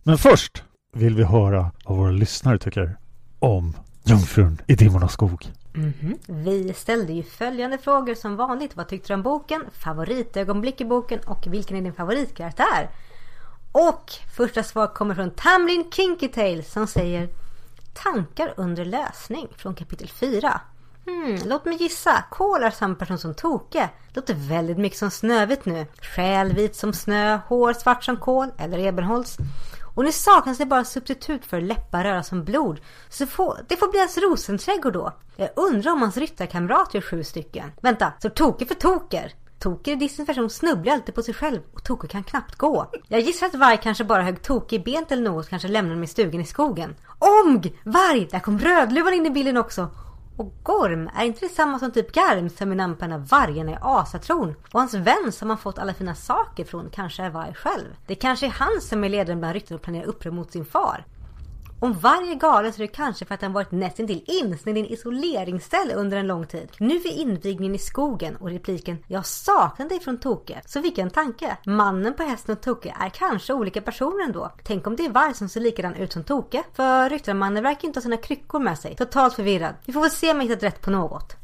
Men först vill vi höra vad våra lyssnare tycker om Jungfrun i Dimmornas skog. Mhm. Vi ställde ju följande frågor som vanligt. Vad tyckte du om boken? Favoritögonblick i boken? Och vilken är din favoritkaraktär? Och första svar kommer från Tamlin Kinkytail som säger Tankar under lösning från kapitel 4. Hmm, låt mig gissa. Kol är samma person som Toke. Låter väldigt mycket som Snövit nu. Själ vit som snö, hår svart som kol eller ebenholts. Och nu saknas det bara substitut för läppar röra som blod. Så få, det får bli hans rosenträdgård då. Jag undrar om hans ryttarkamrat gör sju stycken. Vänta, så Toker för Toker? Toker i Disneys version snubblar alltid på sig själv och Toker kan knappt gå. Jag gissar att Varg kanske bara högg Toke i benet eller något kanske lämnade dem i stugan i skogen. Omg! Varg! Där kom Rödluvan in i bilden också. Och Gorm, är inte det samma som typ Garm som är namn på en av vargarna i asatron? Och hans vän som han fått alla fina saker från kanske är Varg själv? Det kanske är han som är ledaren bland ryttarna och planerar uppror mot sin far? Om varje är galen så är det kanske för att den varit nästintill instängd i en isoleringscell under en lång tid. Nu vid invigningen i skogen och repliken “Jag saknar dig från Toke” så fick jag en tanke. Mannen på hästen och Toke är kanske olika personer ändå. Tänk om det är Varg som ser likadan ut som Toke? För ryttarmannen verkar inte ha sina kryckor med sig. Totalt förvirrad. Vi får väl se om jag hittat rätt på något.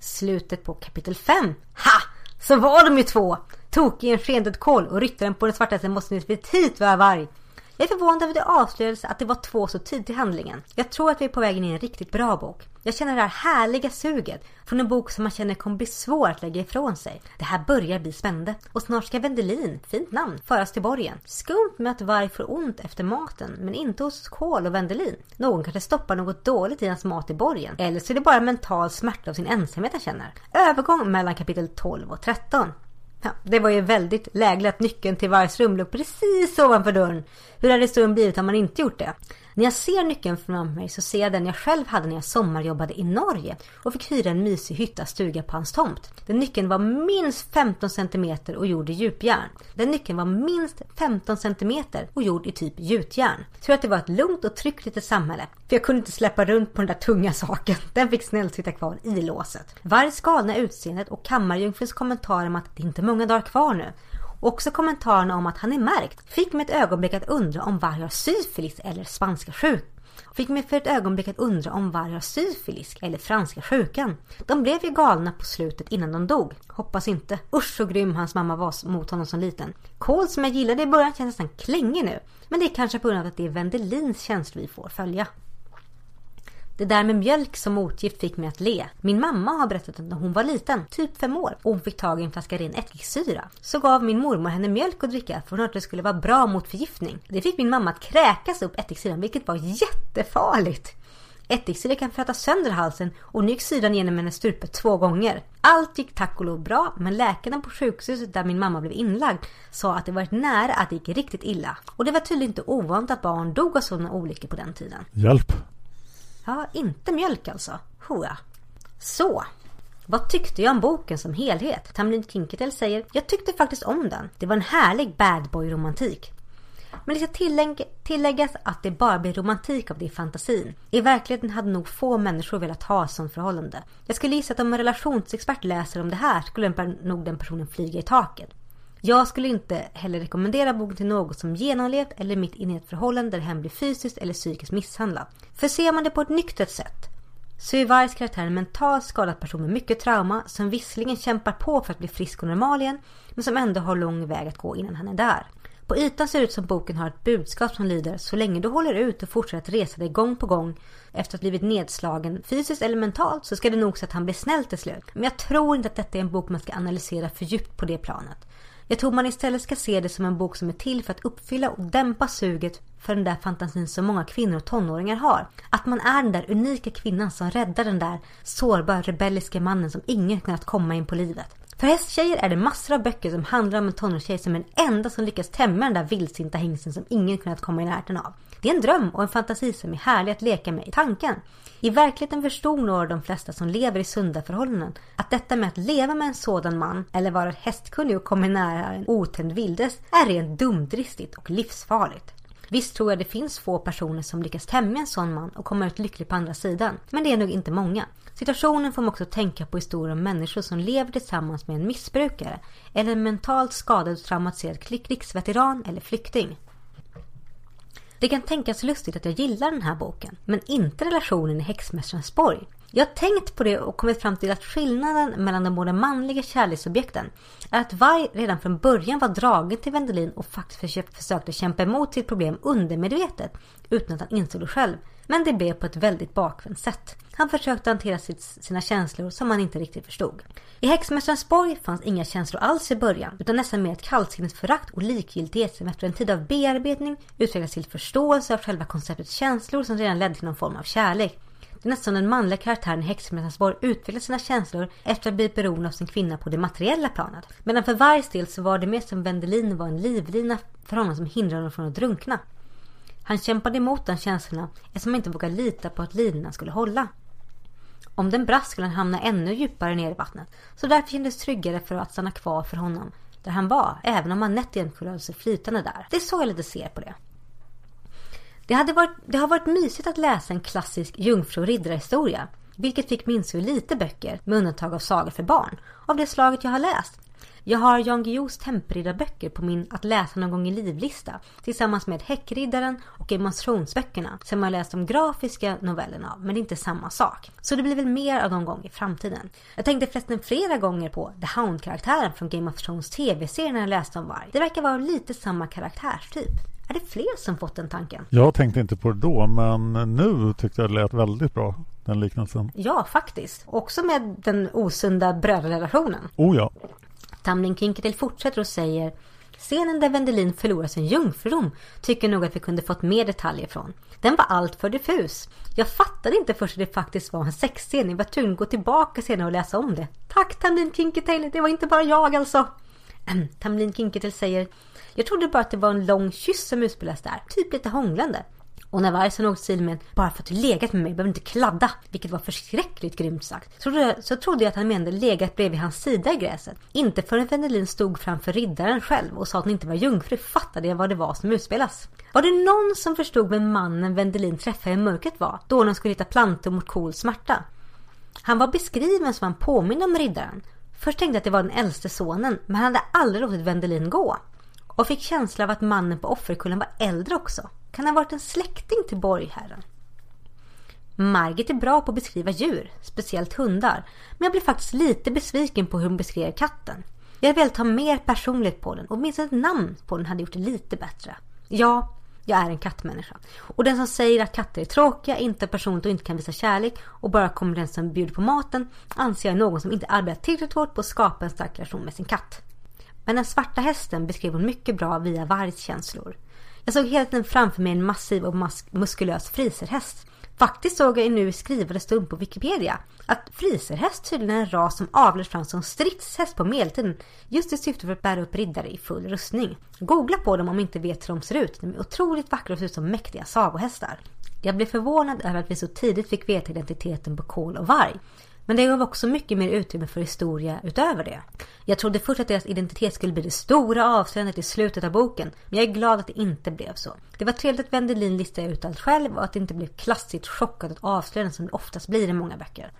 Slutet på kapitel 5. Ha! Så var de ju två! tokig en skendöd kol och ryttaren på den svarta hästen måste definitivt vara varg. Jag är förvånad över det avslöjades att det var två så tidigt i handlingen. Jag tror att vi är på väg in i en riktigt bra bok. Jag känner det här härliga suget från en bok som man känner kommer bli svår att lägga ifrån sig. Det här börjar bli spännande och snart ska Vendelin, fint namn, föras till borgen. Skumt med att varg får ont efter maten men inte hos Kål och Vendelin. Någon kanske stoppar något dåligt i hans mat i borgen. Eller så är det bara mental smärta av sin ensamhet han känner. Övergång mellan kapitel 12 och 13. Ja, det var ju väldigt lägligt att nyckeln till Vargs rum låg precis ovanför dörren. Hur hade historien blivit om man inte gjort det? När jag ser nyckeln framför mig så ser jag den jag själv hade när jag sommarjobbade i Norge och fick hyra en mysig hytta stuga på hans tomt. Den nyckeln var minst 15 cm och gjord i djupjärn. Den nyckeln var minst 15 cm och gjord i typ gjutjärn. Tror att det var ett lugnt och tryggt litet samhälle. För jag kunde inte släppa runt på den där tunga saken. Den fick snällt sitta kvar i låset. Vargs galna utseendet och kammarjungfruns kommentar om att det inte är många dagar kvar nu Också kommentarerna om att han är märkt fick mig ett ögonblick att undra om varg har syfilis eller spanska sjuk. Fick mig för ett ögonblick att undra om varg har syfilis eller franska sjukan. De blev ju galna på slutet innan de dog. Hoppas inte. Usch så grym hans mamma var mot honom som liten. Kol som jag gillade i början känns nästan klängig nu. Men det är kanske på grund av att det är Wendelins känslor vi får följa. Det där med mjölk som motgift fick mig att le. Min mamma har berättat att när hon var liten, typ fem år, och hon fick tag i en flaska ren ättiksyra. Så gav min mormor henne mjölk att dricka för hon hörde att det skulle vara bra mot förgiftning. Det fick min mamma att kräkas upp ättiksyran vilket var jättefarligt. Ättiksyra kan fräta sönder halsen och nu gick syran genom hennes strupe två gånger. Allt gick tack och lov bra men läkarna på sjukhuset där min mamma blev inlagd sa att det varit nära att det gick riktigt illa. Och det var tydligen inte ovanligt att barn dog av sådana olyckor på den tiden. Hjälp! Ja, inte mjölk alltså. Hoa. Så. Vad tyckte jag om boken som helhet? Tamlin Kinketel säger Jag tyckte faktiskt om den. Det var en härlig bad boy romantik. Men det ska tillägg tilläggas att det bara blir romantik av det i fantasin. I verkligheten hade nog få människor velat ha ett sånt förhållande. Jag skulle gissa att om en relationsexpert läser om det här skulle nog den personen flyga i taket. Jag skulle inte heller rekommendera boken till någon som genomlevt eller mitt inne i ett förhållande där hen blir fysiskt eller psykiskt misshandlad. För ser man det på ett nyktert sätt så är Vargs karaktär en mentalt skadad person med mycket trauma som visserligen kämpar på för att bli frisk och normal igen men som ändå har lång väg att gå innan han är där. På ytan ser det ut som boken har ett budskap som lyder så länge du håller ut och fortsätter att resa dig gång på gång efter att ha blivit nedslagen fysiskt eller mentalt så ska det nog så att han blir snäll till slut. Men jag tror inte att detta är en bok man ska analysera för djupt på det planet. Jag tror man istället ska se det som en bok som är till för att uppfylla och dämpa suget för den där fantasin som många kvinnor och tonåringar har. Att man är den där unika kvinnan som räddar den där sårbara rebelliska mannen som ingen kunnat komma in på livet. För hästtjejer är det massor av böcker som handlar om en tonårstjej som är den enda som lyckas tämja den där vildsinta hingsten som ingen kunnat komma i närheten av. Det är en dröm och en fantasi som är härlig att leka med i tanken. I verkligheten förstod nog de flesta som lever i sunda förhållanden att detta med att leva med en sådan man eller vara hästkunnig och komma nära en otänd vildes är rent dumdristigt och livsfarligt. Visst tror jag det finns få personer som lyckas tämja en sån man och komma ut lycklig på andra sidan. Men det är nog inte många. Situationen får mig också tänka på historier om människor som lever tillsammans med en missbrukare eller en mentalt skadad och traumatiserad krigsveteran eller flykting. Det kan tänkas lustigt att jag gillar den här boken, men inte relationen i Häxmästarens borg. Jag har tänkt på det och kommit fram till att skillnaden mellan de båda manliga kärleksobjekten är att Varg redan från början var dragen till Wendelin och faktiskt försökte kämpa emot sitt problem undermedvetet utan att han insåg det själv. Men det blev på ett väldigt bakvänt sätt. Han försökte hantera sitt, sina känslor som han inte riktigt förstod. I Häxmästarens borg fanns inga känslor alls i början utan nästan mer ett kallsinnigt förakt och likgiltighet som efter en tid av bearbetning utvecklades till förståelse av själva konceptet känslor som redan ledde till någon form av kärlek. Det är nästan som den manliga karaktären i Häxmästarens borg utvecklar sina känslor efter att ha blivit beroende av sin kvinna på det materiella planet. Medan för Vargs del så var det mer som Wendelin var en livlina för honom som hindrade honom från att drunkna. Han kämpade emot de känslorna eftersom han inte vågade lita på att linan skulle hålla. Om den brast skulle han hamna ännu djupare ner i vattnet. Så därför kändes det tryggare för att stanna kvar för honom där han var, även om han nätt och jämnt kunde sig flytande där. Det är så jag lite ser på det. Det, hade varit, det har varit mysigt att läsa en klassisk jungfru och riddarhistoria. Vilket fick minst så lite böcker, med undantag av sagor för barn, av det slaget jag har läst. Jag har Jan Guillous Temperiddarböcker på min att läsa någon gång i livlista tillsammans med Häckriddaren och Game of Thrones-böckerna som jag läst de grafiska novellerna av, men det är inte samma sak. Så det blir väl mer av någon gång i framtiden. Jag tänkte förresten flera gånger på The Hound-karaktären från Game of Thrones tv-serien när jag läste om varg. Det verkar vara lite samma karaktärstyp. Är det fler som fått den tanken? Jag tänkte inte på det då, men nu tyckte jag det lät väldigt bra, den liknelsen. Ja, faktiskt. Också med den osunda brödrarelationen. Oh ja. Tamlin Kinketil fortsätter och säger Scenen där Wendelin förlorar sin jungfrudom tycker nog att vi kunde fått mer detaljer från. Den var allt för diffus. Jag fattade inte först att det faktiskt var en sexscen. Jag var tvungen att gå tillbaka senare och läsa om det. Tack Tamlin Kinketil, det var inte bara jag alltså. *clears throat* Tamlin Kinketil säger jag trodde bara att det var en lång kyss som utspelades där. Typ lite hånglande. Och när vargen åkte stil med bara för att du legat med mig behöver inte kladda, vilket var förskräckligt grymt sagt, så trodde, så trodde jag att han menade legat bredvid hans sida i gräset. Inte förrän Wendelin stod framför riddaren själv och sa att hon inte var jungfru fattade jag vad det var som utspelas. Var det någon som förstod vem mannen Wendelin träffade i mörkret var, då de skulle hitta plantor mot kol smärta? Han var beskriven som han påminner om riddaren. Först tänkte jag att det var den äldste sonen, men han hade aldrig låtit Wendelin gå. Och fick känsla av att mannen på offerkullen var äldre också. Kan ha varit en släkting till borgherren. Margit är bra på att beskriva djur, speciellt hundar. Men jag blev faktiskt lite besviken på hur hon beskrev katten. Jag hade velat ha mer personligt på den och åtminstone ett namn på den hade gjort det lite bättre. Ja, jag är en kattmänniska. Och den som säger att katter är tråkiga, inte personligt och inte kan visa kärlek och bara kommer den som bjuder på maten anser jag är någon som inte arbetat tillräckligt hårt på att skapa en stark relation med sin katt. Men den svarta hästen beskrev hon mycket bra via Vargs känslor. Jag såg hela tiden framför mig en massiv och muskulös friserhäst. Faktiskt såg jag nu i skrivande stund på Wikipedia att friserhäst tydligen är en ras som avlades fram som stridshäst på medeltiden just i syfte för att bära upp riddare i full rustning. Googla på dem om ni inte vet hur de ser ut. De är otroligt vackra och ser ut som mäktiga sagohästar. Jag blev förvånad över att vi så tidigt fick veta identiteten på kol och varg. Men det gav också mycket mer utrymme för historia utöver det. Jag trodde först att deras identitet skulle bli det stora avslöjandet i slutet av boken, men jag är glad att det inte blev så. Det var trevligt att Wendelin listade ut allt själv och att det inte blev klassiskt chockat och avslöjande som det oftast blir i många böcker.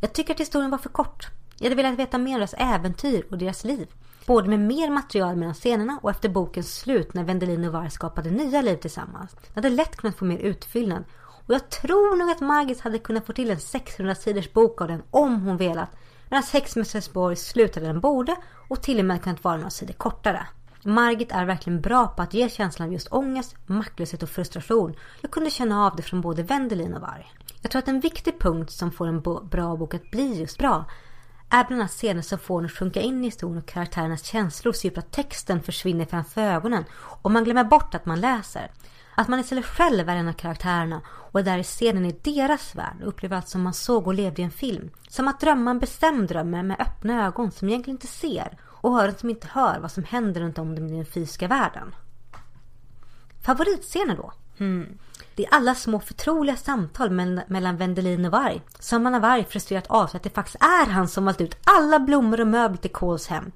Jag tycker att historien var för kort. Jag hade velat veta mer om deras äventyr och deras liv. Både med mer material mellan scenerna och efter bokens slut när Wendelin och Var skapade nya liv tillsammans. Det hade lätt kunnat få mer utfyllnad och jag tror nog att Margit hade kunnat få till en 600 sidors bok av den om hon velat. Medan Häxmästaresborg slutade den borde och till och med kunnat vara några sidor kortare. Margit är verkligen bra på att ge känslan av just ångest, maktlöshet och frustration. Jag kunde känna av det från både Wendelin och Varg. Jag tror att en viktig punkt som får en bra bok att bli just bra är bland annat scener som får en att sjunka in i historien och karaktärernas känslor så djupt att texten försvinner framför ögonen och man glömmer bort att man läser. Att man istället själv är en av karaktärerna och är där i scenen i deras värld och upplever allt som man såg och levde i en film. Som att drömma en bestämd dröm med öppna ögon som egentligen inte ser och öron som inte hör vad som händer runt om dem i den fysiska världen. Favoritscener då? Hmm. Det är alla små förtroliga samtal mellan Wendelin och Varg. Som man av Varg frustrerat avslöjar att det faktiskt är han som valt ut alla blommor och möbler till Coles hem.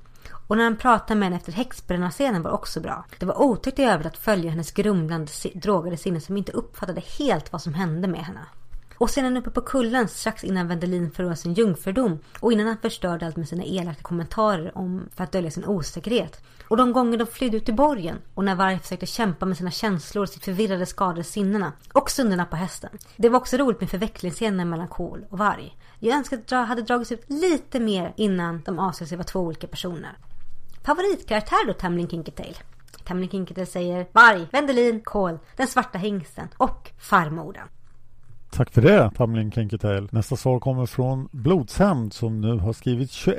Och när han pratade med henne efter häxbrännarscenen var också bra. Det var otäckt i övrigt att följa hennes grumlande, drogade sinne som inte uppfattade helt vad som hände med henne. Och sedan uppe på kullen strax innan Vendelin förlorade sin jungfrudom och innan han förstörde allt med sina elaka kommentarer om för att dölja sin osäkerhet. Och de gånger de flydde ut i borgen och när Varg försökte kämpa med sina känslor och sitt förvirrade skadade sinnena och stunderna på hästen. Det var också roligt med förvecklingsscenen mellan Kol och Varg. Jag önskar att det hade dragits ut lite mer innan de avslöjade sig vara två olika personer. Favoritkaraktär då, Tamlin Kinketail? Tamlin Kinketail säger Varg, Vendelin, Kol, den svarta hingsten och Farmorden. Tack för det, Tamlin Kenketail. Nästa svar kommer från Blodshämnd som nu har skrivit 21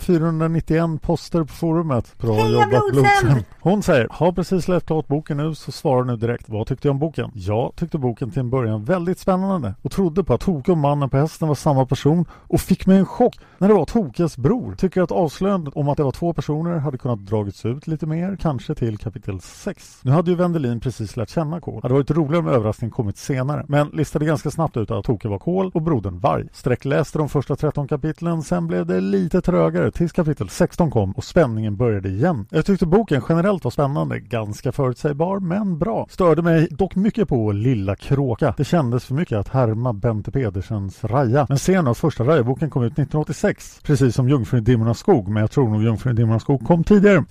491 poster på forumet. Bra Heja jobbat Blodshämnd! Hon säger, har precis läst klart boken nu så svarar nu direkt. Vad tyckte jag om boken? Jag tyckte boken till en början väldigt spännande och trodde på att Toke och mannen på hästen var samma person och fick mig en chock när det var Tokes bror. Tycker att avslöjandet om att det var två personer hade kunnat dragits ut lite mer, kanske till kapitel 6. Nu hade ju Wendelin precis lärt känna K. Hade varit roligare om överraskningen kommit senare, men listade ganska ganska snabbt ut att Toke var Kol och brodern Varg. Sträckläste de första 13 kapitlen, sen blev det lite trögare tills kapitel 16 kom och spänningen började igen. Jag tyckte boken generellt var spännande, ganska förutsägbar men bra. Störde mig dock mycket på Lilla Kråka. Det kändes för mycket att härma Bente Pedersens Raja. Men serien av första Raja-boken kom ut 1986, precis som Jungfrun i Dimmornas skog, men jag tror nog Jungfrun i Dimmornas skog kom tidigare.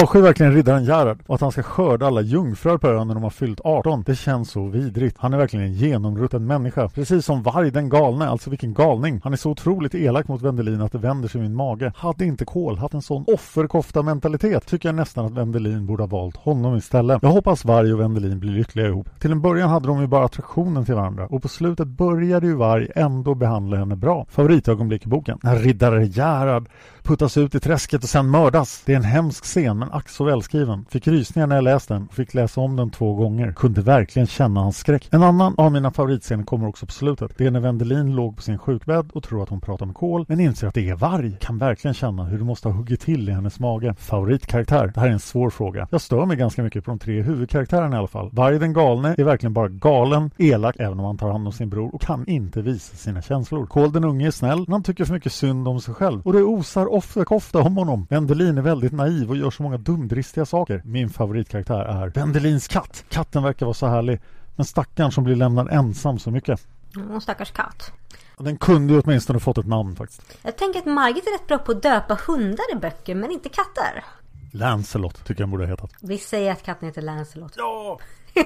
Avskyr verkligen riddaren Gerhard och att han ska skörda alla jungfrur på ön när de har fyllt 18. Det känns så vidrigt. Han är verkligen en genomrutten människa. Precis som Varg den galne, alltså vilken galning. Han är så otroligt elak mot Vendelin att det vänder sig i min mage. Hade inte Kol haft en sån offerkofta mentalitet tycker jag nästan att Vendelin borde ha valt honom istället. Jag hoppas Varg och Vendelin blir lyckliga ihop. Till en början hade de ju bara attraktionen till varandra och på slutet började ju Varg ändå behandla henne bra. Favoritögonblick i boken. När riddare Gerhard puttas ut i träsket och sen mördas. Det är en hemsk scen men ack så välskriven. Fick rysningar när jag läste den och fick läsa om den två gånger. Kunde verkligen känna hans skräck. En annan av mina favoritscener kommer också på slutet. Det är när Wendelin låg på sin sjukbädd och tror att hon pratar med Kol men inser att det är varg. Kan verkligen känna hur det måste ha huggit till i hennes mage. Favoritkaraktär? Det här är en svår fråga. Jag stör mig ganska mycket på de tre huvudkaraktärerna i alla fall. Varg den galne är verkligen bara galen, elak även om han tar hand om sin bror och kan inte visa sina känslor. Kol den unge är snäll men han tycker för mycket synd om sig själv och det osar offerkofta om honom. Wendelin är väldigt naiv och gör så många dumdristiga saker. Min favoritkaraktär är Wendelins katt. Katten verkar vara så härlig. Men stackaren som blir lämnad ensam så mycket. Mm, stackars katt. Den kunde ju åtminstone fått ett namn faktiskt. Jag tänker att Margit är rätt bra på att döpa hundar i böcker men inte katter. Lancelot tycker jag borde ha hetat. Vi säger att katten heter Lancelot. Ja! *laughs*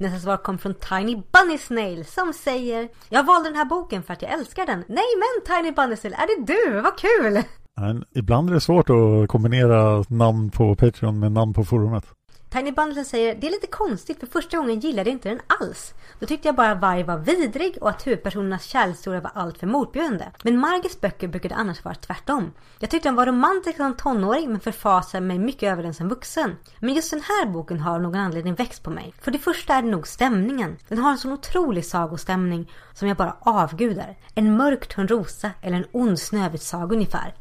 Nästa svar kom från Tiny Bunny Snail som säger Jag valde den här boken för att jag älskar den. Nej men Tiny Bunny Snail, är det du? Vad kul! Men ibland är det svårt att kombinera namn på Patreon med namn på forumet. Tiny Bundle säger det är lite konstigt för första gången gillade jag inte den alls. Då tyckte jag bara att Varg var vidrig och att huvudpersonernas kärlekshistoria var alltför motbjudande. Men Margits böcker brukade annars vara tvärtom. Jag tyckte den var romantisk som tonåring men förfasade mig mycket över den som vuxen. Men just den här boken har av någon anledning växt på mig. För det första är det nog stämningen. Den har en sån otrolig sagostämning som jag bara avgudar. En mörk Törnrosa eller en ond Snövit-saga ungefär.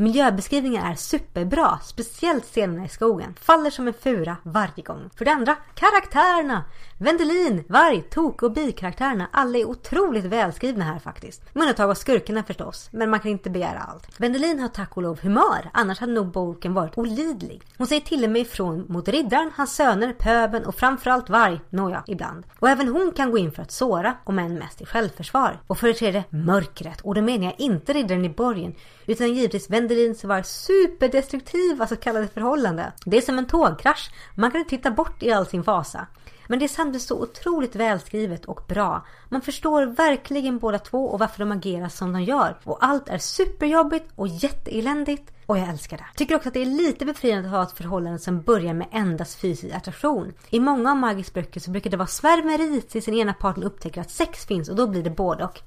Miljöbeskrivningen är superbra, speciellt scenerna i skogen. Faller som en fura varje gång. För det andra, karaktärerna! Vendelin, Varg, Tok och bikaraktärerna, alla är otroligt välskrivna här faktiskt. Med undantag av skurkarna förstås, men man kan inte begära allt. Vendelin har tack och lov humör, annars hade nog boken varit olidlig. Hon säger till och med ifrån mot riddaren, hans söner, pöben och framförallt Varg, nåja, ibland. Och även hon kan gå in för att såra, om än mest i självförsvar. Och för det tredje, mörkret. Och då menar jag inte riddaren i borgen, utan givetvis Wendelins var superdestruktiva så kallade förhållande. Det är som en tågkrasch. Man kan inte titta bort i all sin fasa. Men det är samtidigt så otroligt välskrivet och bra. Man förstår verkligen båda två och varför de agerar som de gör. Och allt är superjobbigt och jätteeländigt. Och jag älskar det. Tycker också att det är lite befriande att ha ett förhållande som börjar med endast fysisk attraktion. I många av Margits böcker så brukar det vara svärmeri tills den ena parten upptäcker att sex finns och då blir det både och.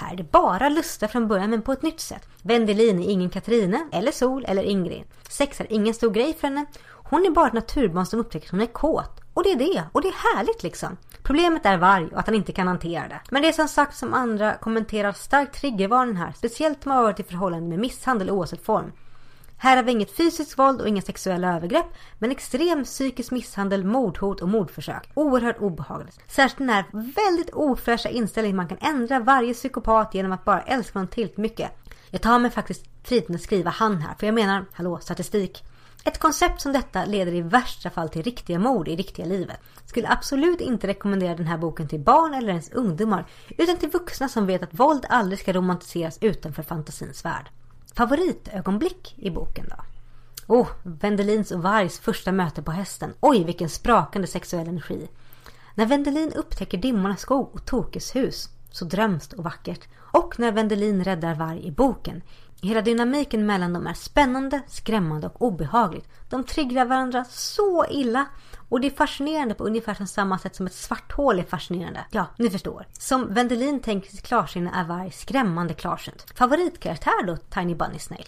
Här är det bara lusta från början men på ett nytt sätt. Wendelin är ingen Katrine, eller Sol, eller Ingrid. Sex är ingen stor grej för henne. Hon är bara ett naturbarn som upptäcker att hon är kåt. Och det är det. Och det är härligt liksom. Problemet är varg och att han inte kan hantera det. Men det är som sagt som andra kommenterar starkt triggervarning här. Speciellt om man har varit i förhållande med misshandel oavsett form. Här har vi inget fysiskt våld och inga sexuella övergrepp, men extrem psykisk misshandel, mordhot och mordförsök. Oerhört obehagligt. Särskilt den här väldigt ofräscha inställningen man kan ändra varje psykopat genom att bara älska någon tillräckligt mycket. Jag tar mig faktiskt friheten att skriva han här, för jag menar, hallå, statistik. Ett koncept som detta leder i värsta fall till riktiga mord i riktiga livet. Skulle absolut inte rekommendera den här boken till barn eller ens ungdomar, utan till vuxna som vet att våld aldrig ska romantiseras utanför fantasins värld favoritögonblick i boken då? Oh, Wendelins och Vargs första möte på hästen. Oj, vilken sprakande sexuell energi. När Wendelin upptäcker Dimmornas skog och Tokes hus, så drömskt och vackert. Och när Wendelin räddar Varg i boken. Hela dynamiken mellan dem är spännande, skrämmande och obehagligt. De triggar varandra så illa. Och det är fascinerande på ungefär samma sätt som ett svart hål är fascinerande. Ja, ni förstår. Som Vendelin tänker sitt klarsinne är Varg skrämmande klarsynt. Favoritkaraktär då, Tiny Bunny Snail?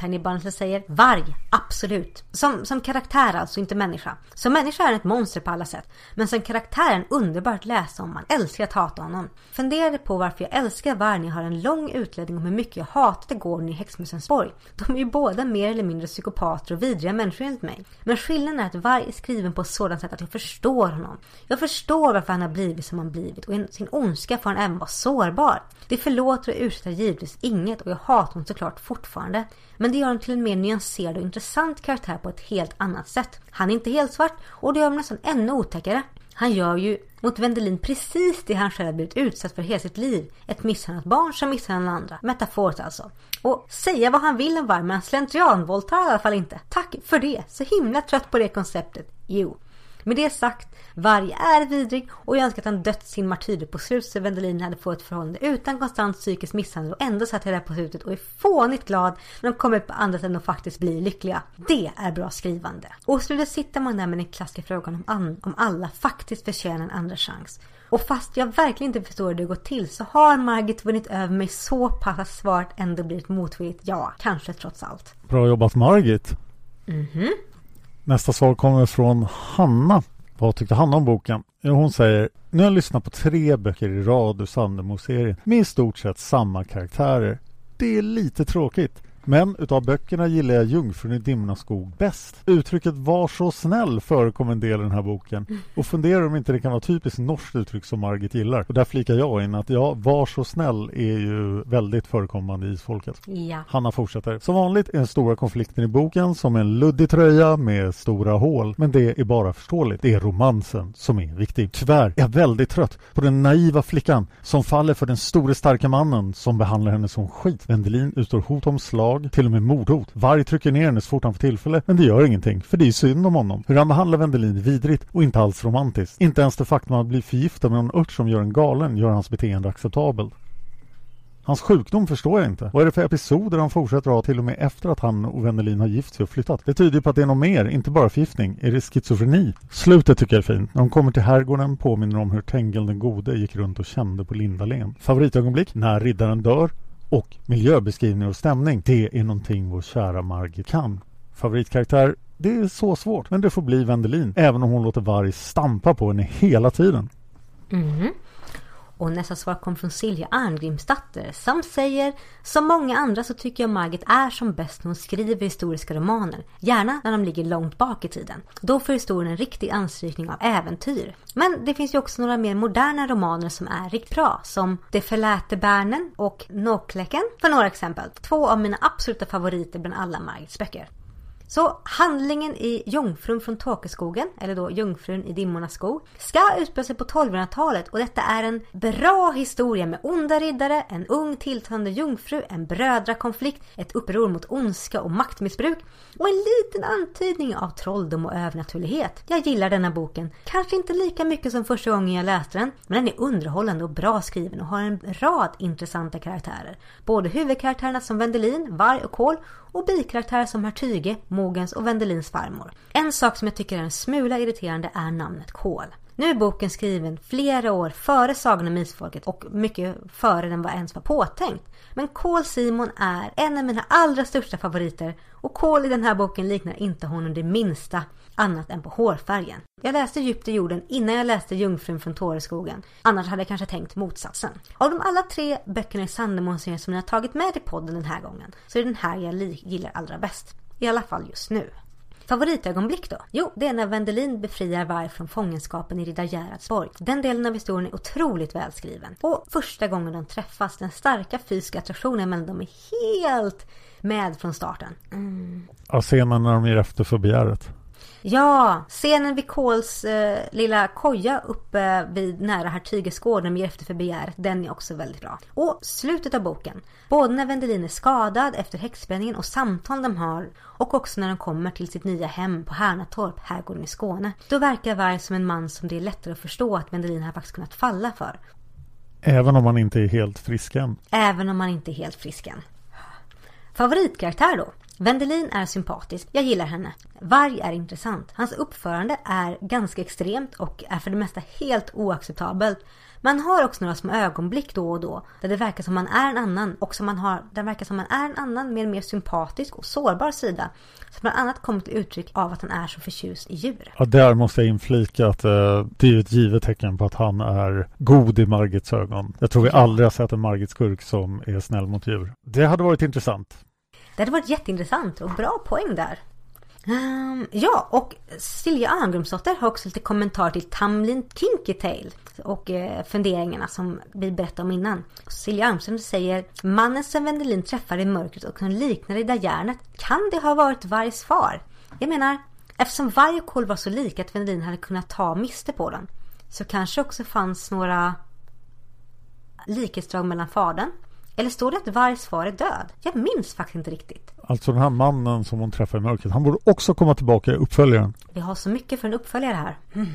Tiny Barnsley säger varg, absolut. Som, som karaktär alltså, inte människa. Som människa är han ett monster på alla sätt. Men som karaktär är han underbart att läsa om. Man älskar att hata honom. Funderade på varför jag älskar varg när jag har en lång utläggning om hur mycket jag hatade gården i Häxmusensborg. De är ju båda mer eller mindre psykopater och vidriga människor enligt mig. Men skillnaden är att varg är skriven på ett sådant sätt att jag förstår honom. Jag förstår varför han har blivit som han blivit och i sin ondska får han även vara sårbar. Det förlåter och ursäktar givetvis inget och jag hatar honom såklart fortfarande. Men det gör honom till en mer nyanserad och intressant karaktär på ett helt annat sätt. Han är inte helt svart och det gör honom nästan ännu otäckare. Han gör ju mot Vendelin precis det han själv blivit utsatt för hela sitt liv. Ett misshandlat barn som misshandlar andra. Metaforiskt alltså. Och säga vad han vill om varg men slentrianvåldtar i alla fall inte. Tack för det. Så himla trött på det konceptet. Jo. Med det sagt, varg är vidrig och jag önskar att han dött sin martyr på slutet så Wendelin hade fått ett förhållande utan konstant psykisk misshandel och ändå satt där på slutet och är fånigt glad när de kommer på andra sidan och faktiskt blir lyckliga. Det är bra skrivande. Och slutet sitter man där med den klassiska frågan om, om alla faktiskt förtjänar en andra chans. Och fast jag verkligen inte förstår hur det går till så har Margit vunnit över mig så pass att svaret ändå blir ett motvilligt ja, kanske trots allt. Bra jobbat Margit. Mhm. Mm Nästa svar kommer från Hanna. Vad tyckte Hanna om boken? Hon säger Nu har jag lyssnat på tre böcker i rad ur Sandemo-serien med i stort sett samma karaktärer. Det är lite tråkigt. Men utav böckerna gillar jag Jungfrun i Dimmornas skog bäst. Uttrycket ”var så snäll” förekommer en del i den här boken och funderar om inte det kan vara typiskt norskt uttryck som Margit gillar. Och där flikar jag in att ja, ”var så snäll” är ju väldigt förekommande i Isfolket. Ja. Hanna fortsätter. Som vanligt är den stora konflikten i boken som en luddig tröja med stora hål. Men det är bara förståeligt. Det är romansen som är viktig. Tyvärr är jag väldigt trött på den naiva flickan som faller för den store starka mannen som behandlar henne som skit. Wendelin utstår hot om slag till och med mordhot. Varg trycker ner henne så fort han får tillfälle, men det gör ingenting, för det är synd om honom. Hur han behandlar Wendelin är vidrigt och inte alls romantiskt. Inte ens det faktum att han blir förgiftad med en ört som gör en galen gör hans beteende acceptabelt. Hans sjukdom förstår jag inte. Vad är det för episoder han fortsätter ha till och med efter att han och Wendelin har gift sig och flyttat? Det tyder på att det är något mer, inte bara förgiftning. Är det schizofreni? Slutet tycker jag är fint. När de kommer till herrgården påminner om hur Tengel den gode gick runt och kände på Lindalen. Favoritögonblick? När riddaren dör och miljöbeskrivning och stämning. Det är någonting vår kära Margit kan. Favoritkaraktär? Det är så svårt, men det får bli Vendelin. även om hon låter Varg stampa på henne hela tiden. Mm. Och nästa svar kom från Silja Arngrimsdatter som säger Som många andra så tycker jag Margit är som bäst när hon skriver historiska romaner. Gärna när de ligger långt bak i tiden. Då får historien en riktig anstrykning av äventyr. Men det finns ju också några mer moderna romaner som är riktigt bra. Som Det förläte Bärnen och Nåkläcken för några exempel. Två av mina absoluta favoriter bland alla Margits böcker. Så handlingen i Jungfrun från Takeskogen, eller då Jungfrun i Dimmornas skog, ska utspela sig på 1200-talet och detta är en bra historia med onda riddare, en ung tilltalande jungfru, en brödrakonflikt, ett uppror mot ondska och maktmissbruk och en liten antydning av trolldom och övernaturlighet. Jag gillar denna boken, kanske inte lika mycket som första gången jag läste den, men den är underhållande och bra skriven och har en rad intressanta karaktärer. Både huvudkaraktärerna som Vendelin, Varg och Kål och bikaraktärer som Hertyge, Mogens och Wendelins farmor. En sak som jag tycker är en smula irriterande är namnet Kål. Nu är boken skriven flera år före Sagan om Isfolket och mycket före den var ens var påtänkt. Men Kål Simon är en av mina allra största favoriter och Kål i den här boken liknar inte honom det minsta annat än på hårfärgen. Jag läste Djupt i jorden innan jag läste Jungfrun från Tåreskogen. Annars hade jag kanske tänkt motsatsen. Av de alla tre böckerna i Sandemonserien som ni har tagit med i podden den här gången så är det den här jag gillar allra bäst. I alla fall just nu. Favoritögonblick då? Jo, det är när Wendelin befriar Varg från fångenskapen i Riddar Gerhardsborg. Den delen av historien är otroligt välskriven. Och första gången de träffas, den starka fysiska attraktionen mellan dem är helt med från starten. Mm. Ja, scenen när de ger efter för begäret. Ja, scenen vid Kols eh, lilla koja uppe vid nära Hertiges gård när de ger efter för begäret, den är också väldigt bra. Och slutet av boken, både när Wendelin är skadad efter häxbränningen och samtal de har och också när de kommer till sitt nya hem på Härnatorp, herrgården i Skåne. Då verkar Varg som en man som det är lättare att förstå att Wendelin har faktiskt kunnat falla för. Även om man inte är helt frisk än. Även om man inte är helt frisk än. Favoritkaraktär då? Wendelin är sympatisk. Jag gillar henne. Varg är intressant. Hans uppförande är ganska extremt och är för det mesta helt oacceptabelt. Man har också några små ögonblick då och då där det verkar som man är en annan och som man har, där verkar som man är en annan med en mer sympatisk och sårbar sida. Som bland annat kommer till uttryck av att han är så förtjust i djur. Ja, där måste jag inflika att eh, det är ju ett givet tecken på att han är god i Margits ögon. Jag tror vi aldrig har sett en Margit-skurk som är snäll mot djur. Det hade varit intressant. Det hade varit jätteintressant och bra poäng där. Um, ja, och Silja Arngrumsdotter har också lite kommentar till Tamlin Kinky och eh, funderingarna som vi berättade om innan. Silja Armström säger Mannen som Wendelin träffade i mörkret och som liknar det järnet kan det ha varit Vargs far? Jag menar, eftersom Varg och Kol var så lika att Wendelin hade kunnat ta miste på dem så kanske också fanns några likhetsdrag mellan fadern eller står det att Vargs far är död? Jag minns faktiskt inte riktigt. Alltså den här mannen som hon träffar i mörkret, han borde också komma tillbaka i uppföljaren. Vi har så mycket för en uppföljare här. Mm.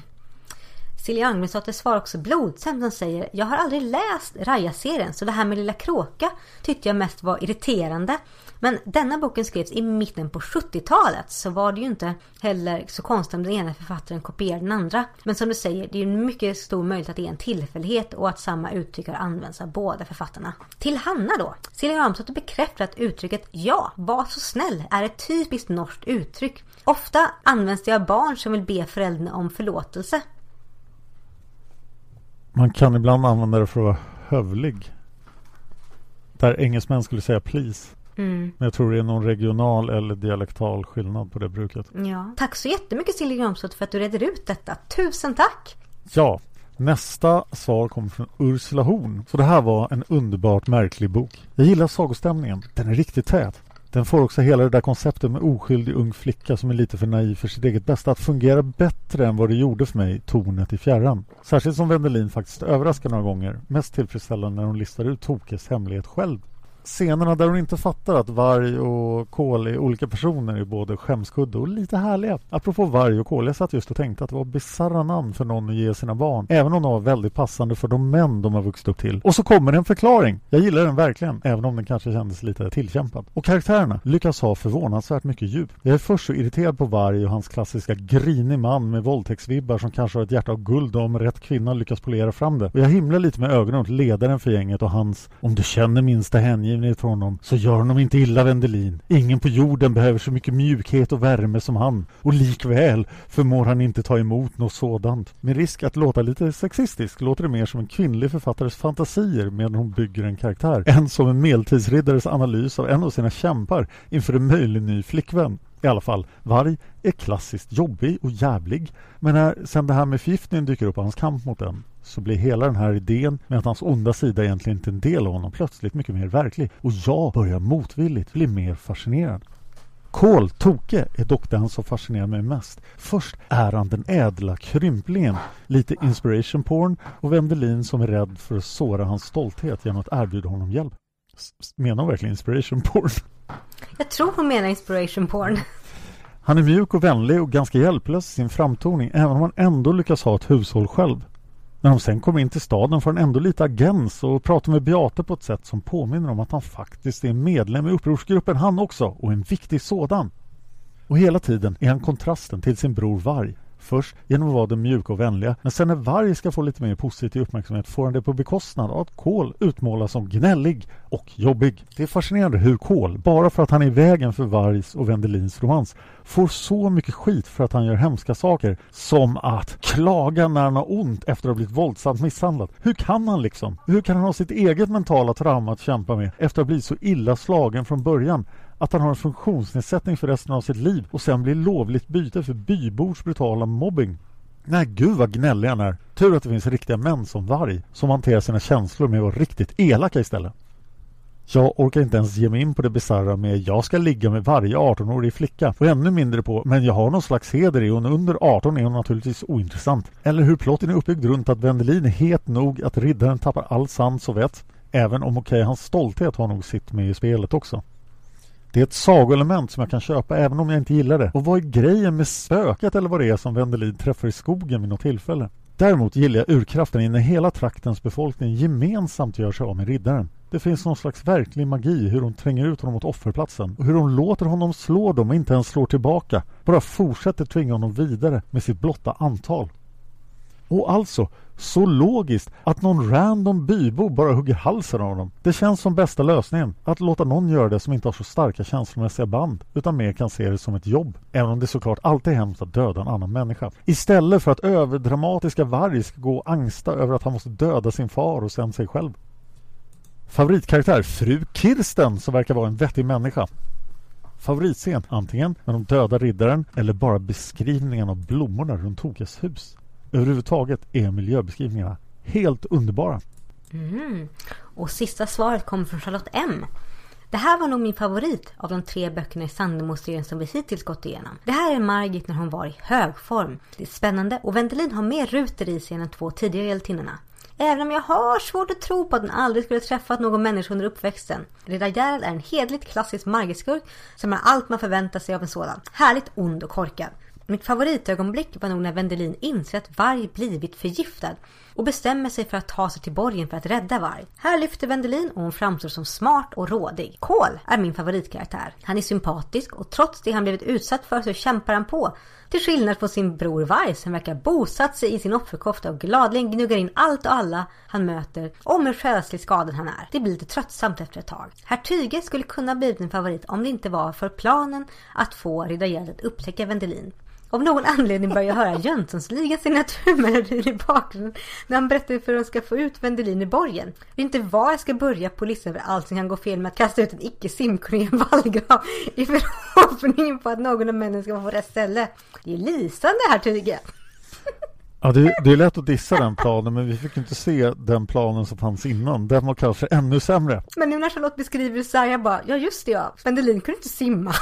Silja Agnesdotter svarar också blodsamt och säger Jag har aldrig läst Raja-serien så det här med Lilla Kråka tyckte jag mest var irriterande. Men denna boken skrevs i mitten på 70-talet så var det ju inte heller så konstigt om den ena författaren kopierade den andra. Men som du säger, det är ju en mycket stor möjlighet att det är en tillfällighet och att samma uttryck har använts av båda författarna. Till Hanna då. Silja Ramsdotter bekräftar att uttrycket Ja, var så snäll är ett typiskt norskt uttryck. Ofta används det av barn som vill be föräldrarna om förlåtelse. Man kan ibland använda det för att vara hövlig. Där engelsmän skulle säga please. Mm. Men jag tror det är någon regional eller dialektal skillnad på det bruket. Ja. Tack så jättemycket Silje Gramstorp för att du reder ut detta. Tusen tack! Ja, nästa svar kommer från Ursula Horn. Så det här var en underbart märklig bok. Jag gillar sagostämningen. Den är riktigt tät. Den får också hela det där konceptet med oskyldig ung flicka som är lite för naiv för sitt eget bästa att fungera bättre än vad det gjorde för mig, tornet i fjärran. Särskilt som Wendelin faktiskt överraskar några gånger. Mest tillfredsställande när hon listar ut Tokes hemlighet själv scenerna där hon inte fattar att Varg och Kål är olika personer är både skämskudde och lite härliga. Apropå Varg och Kål, jag satt just och tänkte att det var bisarra namn för någon att ge sina barn. Även om de var väldigt passande för de män de har vuxit upp till. Och så kommer en förklaring. Jag gillar den verkligen, även om den kanske kändes lite tillkämpad. Och karaktärerna lyckas ha förvånansvärt mycket djup. Jag är först så irriterad på Varg och hans klassiska grinig man med våldtäktsvibbar som kanske har ett hjärta av guld om rätt kvinna lyckas polera fram det. Och jag himlar lite med ögonen åt ledaren för gänget och hans ”om du känner minsta hängivenhet hängivenhet från honom så gör honom inte illa Wendelin. Ingen på jorden behöver så mycket mjukhet och värme som han och likväl förmår han inte ta emot något sådant. Med risk att låta lite sexistisk låter det mer som en kvinnlig författares fantasier medan hon bygger en karaktär än som en medeltidsriddares analys av en av sina kämpar inför en möjlig ny flickvän. I alla fall, Varg är klassiskt jobbig och jävlig men när sen det här med förgiftningen dyker upp och hans kamp mot den så blir hela den här idén med att hans onda sida egentligen inte är en del av honom plötsligt mycket mer verklig och jag börjar motvilligt bli mer fascinerad. Kol, Toke, är dock den som fascinerar mig mest. Först är han den ädla krymplingen, lite inspiration porn och Wendelin som är rädd för att såra hans stolthet genom att erbjuda honom hjälp. Menar hon verkligen inspiration porn? Jag tror hon menar inspiration porn. Han är mjuk och vänlig och ganska hjälplös i sin framtoning även om han ändå lyckas ha ett hushåll själv. När de sen kommer in till staden får han ändå lite agens och pratar med Beate på ett sätt som påminner om att han faktiskt är medlem i upprorsgruppen han också och en viktig sådan. Och hela tiden är han kontrasten till sin bror Varg. Först genom att vara den mjuka och vänliga men sen när Varg ska få lite mer positiv uppmärksamhet får han det på bekostnad av att Kol utmålas som gnällig och jobbig. Det är fascinerande hur Kol, bara för att han är i vägen för Vargs och Wendelins romans, får så mycket skit för att han gör hemska saker som att klaga när han har ont efter att ha blivit våldsamt misshandlad. Hur kan han liksom? Hur kan han ha sitt eget mentala trauma att kämpa med efter att ha blivit så illa slagen från början? Att han har en funktionsnedsättning för resten av sitt liv och sen blir lovligt byte för bybors brutala mobbing. Nej, gud vad gnällig han är. Tur att det finns riktiga män som Varg som hanterar sina känslor med att vara riktigt elaka istället. Jag orkar inte ens ge mig in på det bisarra med jag ska ligga med varje 18-årig flicka och ännu mindre på men jag har någon slags heder i hon under 18 är hon naturligtvis ointressant. Eller hur plotten är uppbyggd runt att Wendelin är het nog att riddaren tappar all sans och vett. Även om okej, okay, hans stolthet har nog sitt med i spelet också. Det är ett sagoelement som jag kan köpa även om jag inte gillar det. Och vad är grejen med spöket eller vad det är som Wendelin träffar i skogen vid något tillfälle? Däremot gillar jag urkraften i när hela traktens befolkning gemensamt gör sig av med riddaren. Det finns någon slags verklig magi hur hon tränger ut honom mot offerplatsen och hur hon låter honom slå dem och inte ens slår tillbaka. Bara fortsätter tvinga honom vidare med sitt blotta antal. Och alltså, så logiskt att någon random bybo bara hugger halsen av honom. Det känns som bästa lösningen. Att låta någon göra det som inte har så starka känslomässiga band utan mer kan se det som ett jobb. Även om det såklart alltid är hemskt att döda en annan människa. Istället för att överdramatiska Varg ska gå och angsta över att han måste döda sin far och sen sig själv. Favoritkaraktär Fru Kirsten som verkar vara en vettig människa. Favoritscen antingen med de döda riddaren eller bara beskrivningen av blommorna runt Tokes hus. Överhuvudtaget är miljöbeskrivningarna helt underbara. Mm. Och sista svaret kommer från Charlotte M. Det här var nog min favorit av de tre böckerna i Sandemo-serien som vi hittills gått igenom. Det här är Margit när hon var i hög form. Det är spännande och Vendelin har mer ruter i sig än de två tidigare hjältinnorna. Även om jag har svårt att tro på att den aldrig skulle träffat någon människa under uppväxten. Riddar Gerald är en hedligt klassisk Margit-skurk som är allt man förväntar sig av en sådan. Härligt ond och korkad. Mitt favoritögonblick var nog när Vendelin inser att Varg blivit förgiftad och bestämmer sig för att ta sig till borgen för att rädda Varg. Här lyfter Vendelin och hon framstår som smart och rådig. Kol är min favoritkaraktär. Han är sympatisk och trots det han blivit utsatt för så kämpar han på. Till skillnad från sin bror Varg som verkar bosatt sig i sin offerkofta och gladeligen gnuggar in allt och alla han möter om hur själslig skadad han är. Det blir lite tröttsamt efter ett tag. Herr Tyge skulle kunna blivit en favorit om det inte var för planen att få Riddar att upptäcka Vendelin. Av någon anledning börjar jag höra Jönssonligas signaturmelodi i bakgrunden när han berättar hur de ska få ut Vendelin i borgen. Jag vet inte var jag ska börja på listan över allt som kan gå fel med att kasta ut en icke simkunnig vallgrav i förhoppningen på att någon av männen ska få rätt ställe. Det är lysande här Tyge. Ja, det, det är lätt att dissa den planen men vi fick inte se den planen som fanns innan. Den var kanske ännu sämre. Men nu när Charlotte beskriver det så här, jag bara, ja just det ja, Vendelin kunde inte simma.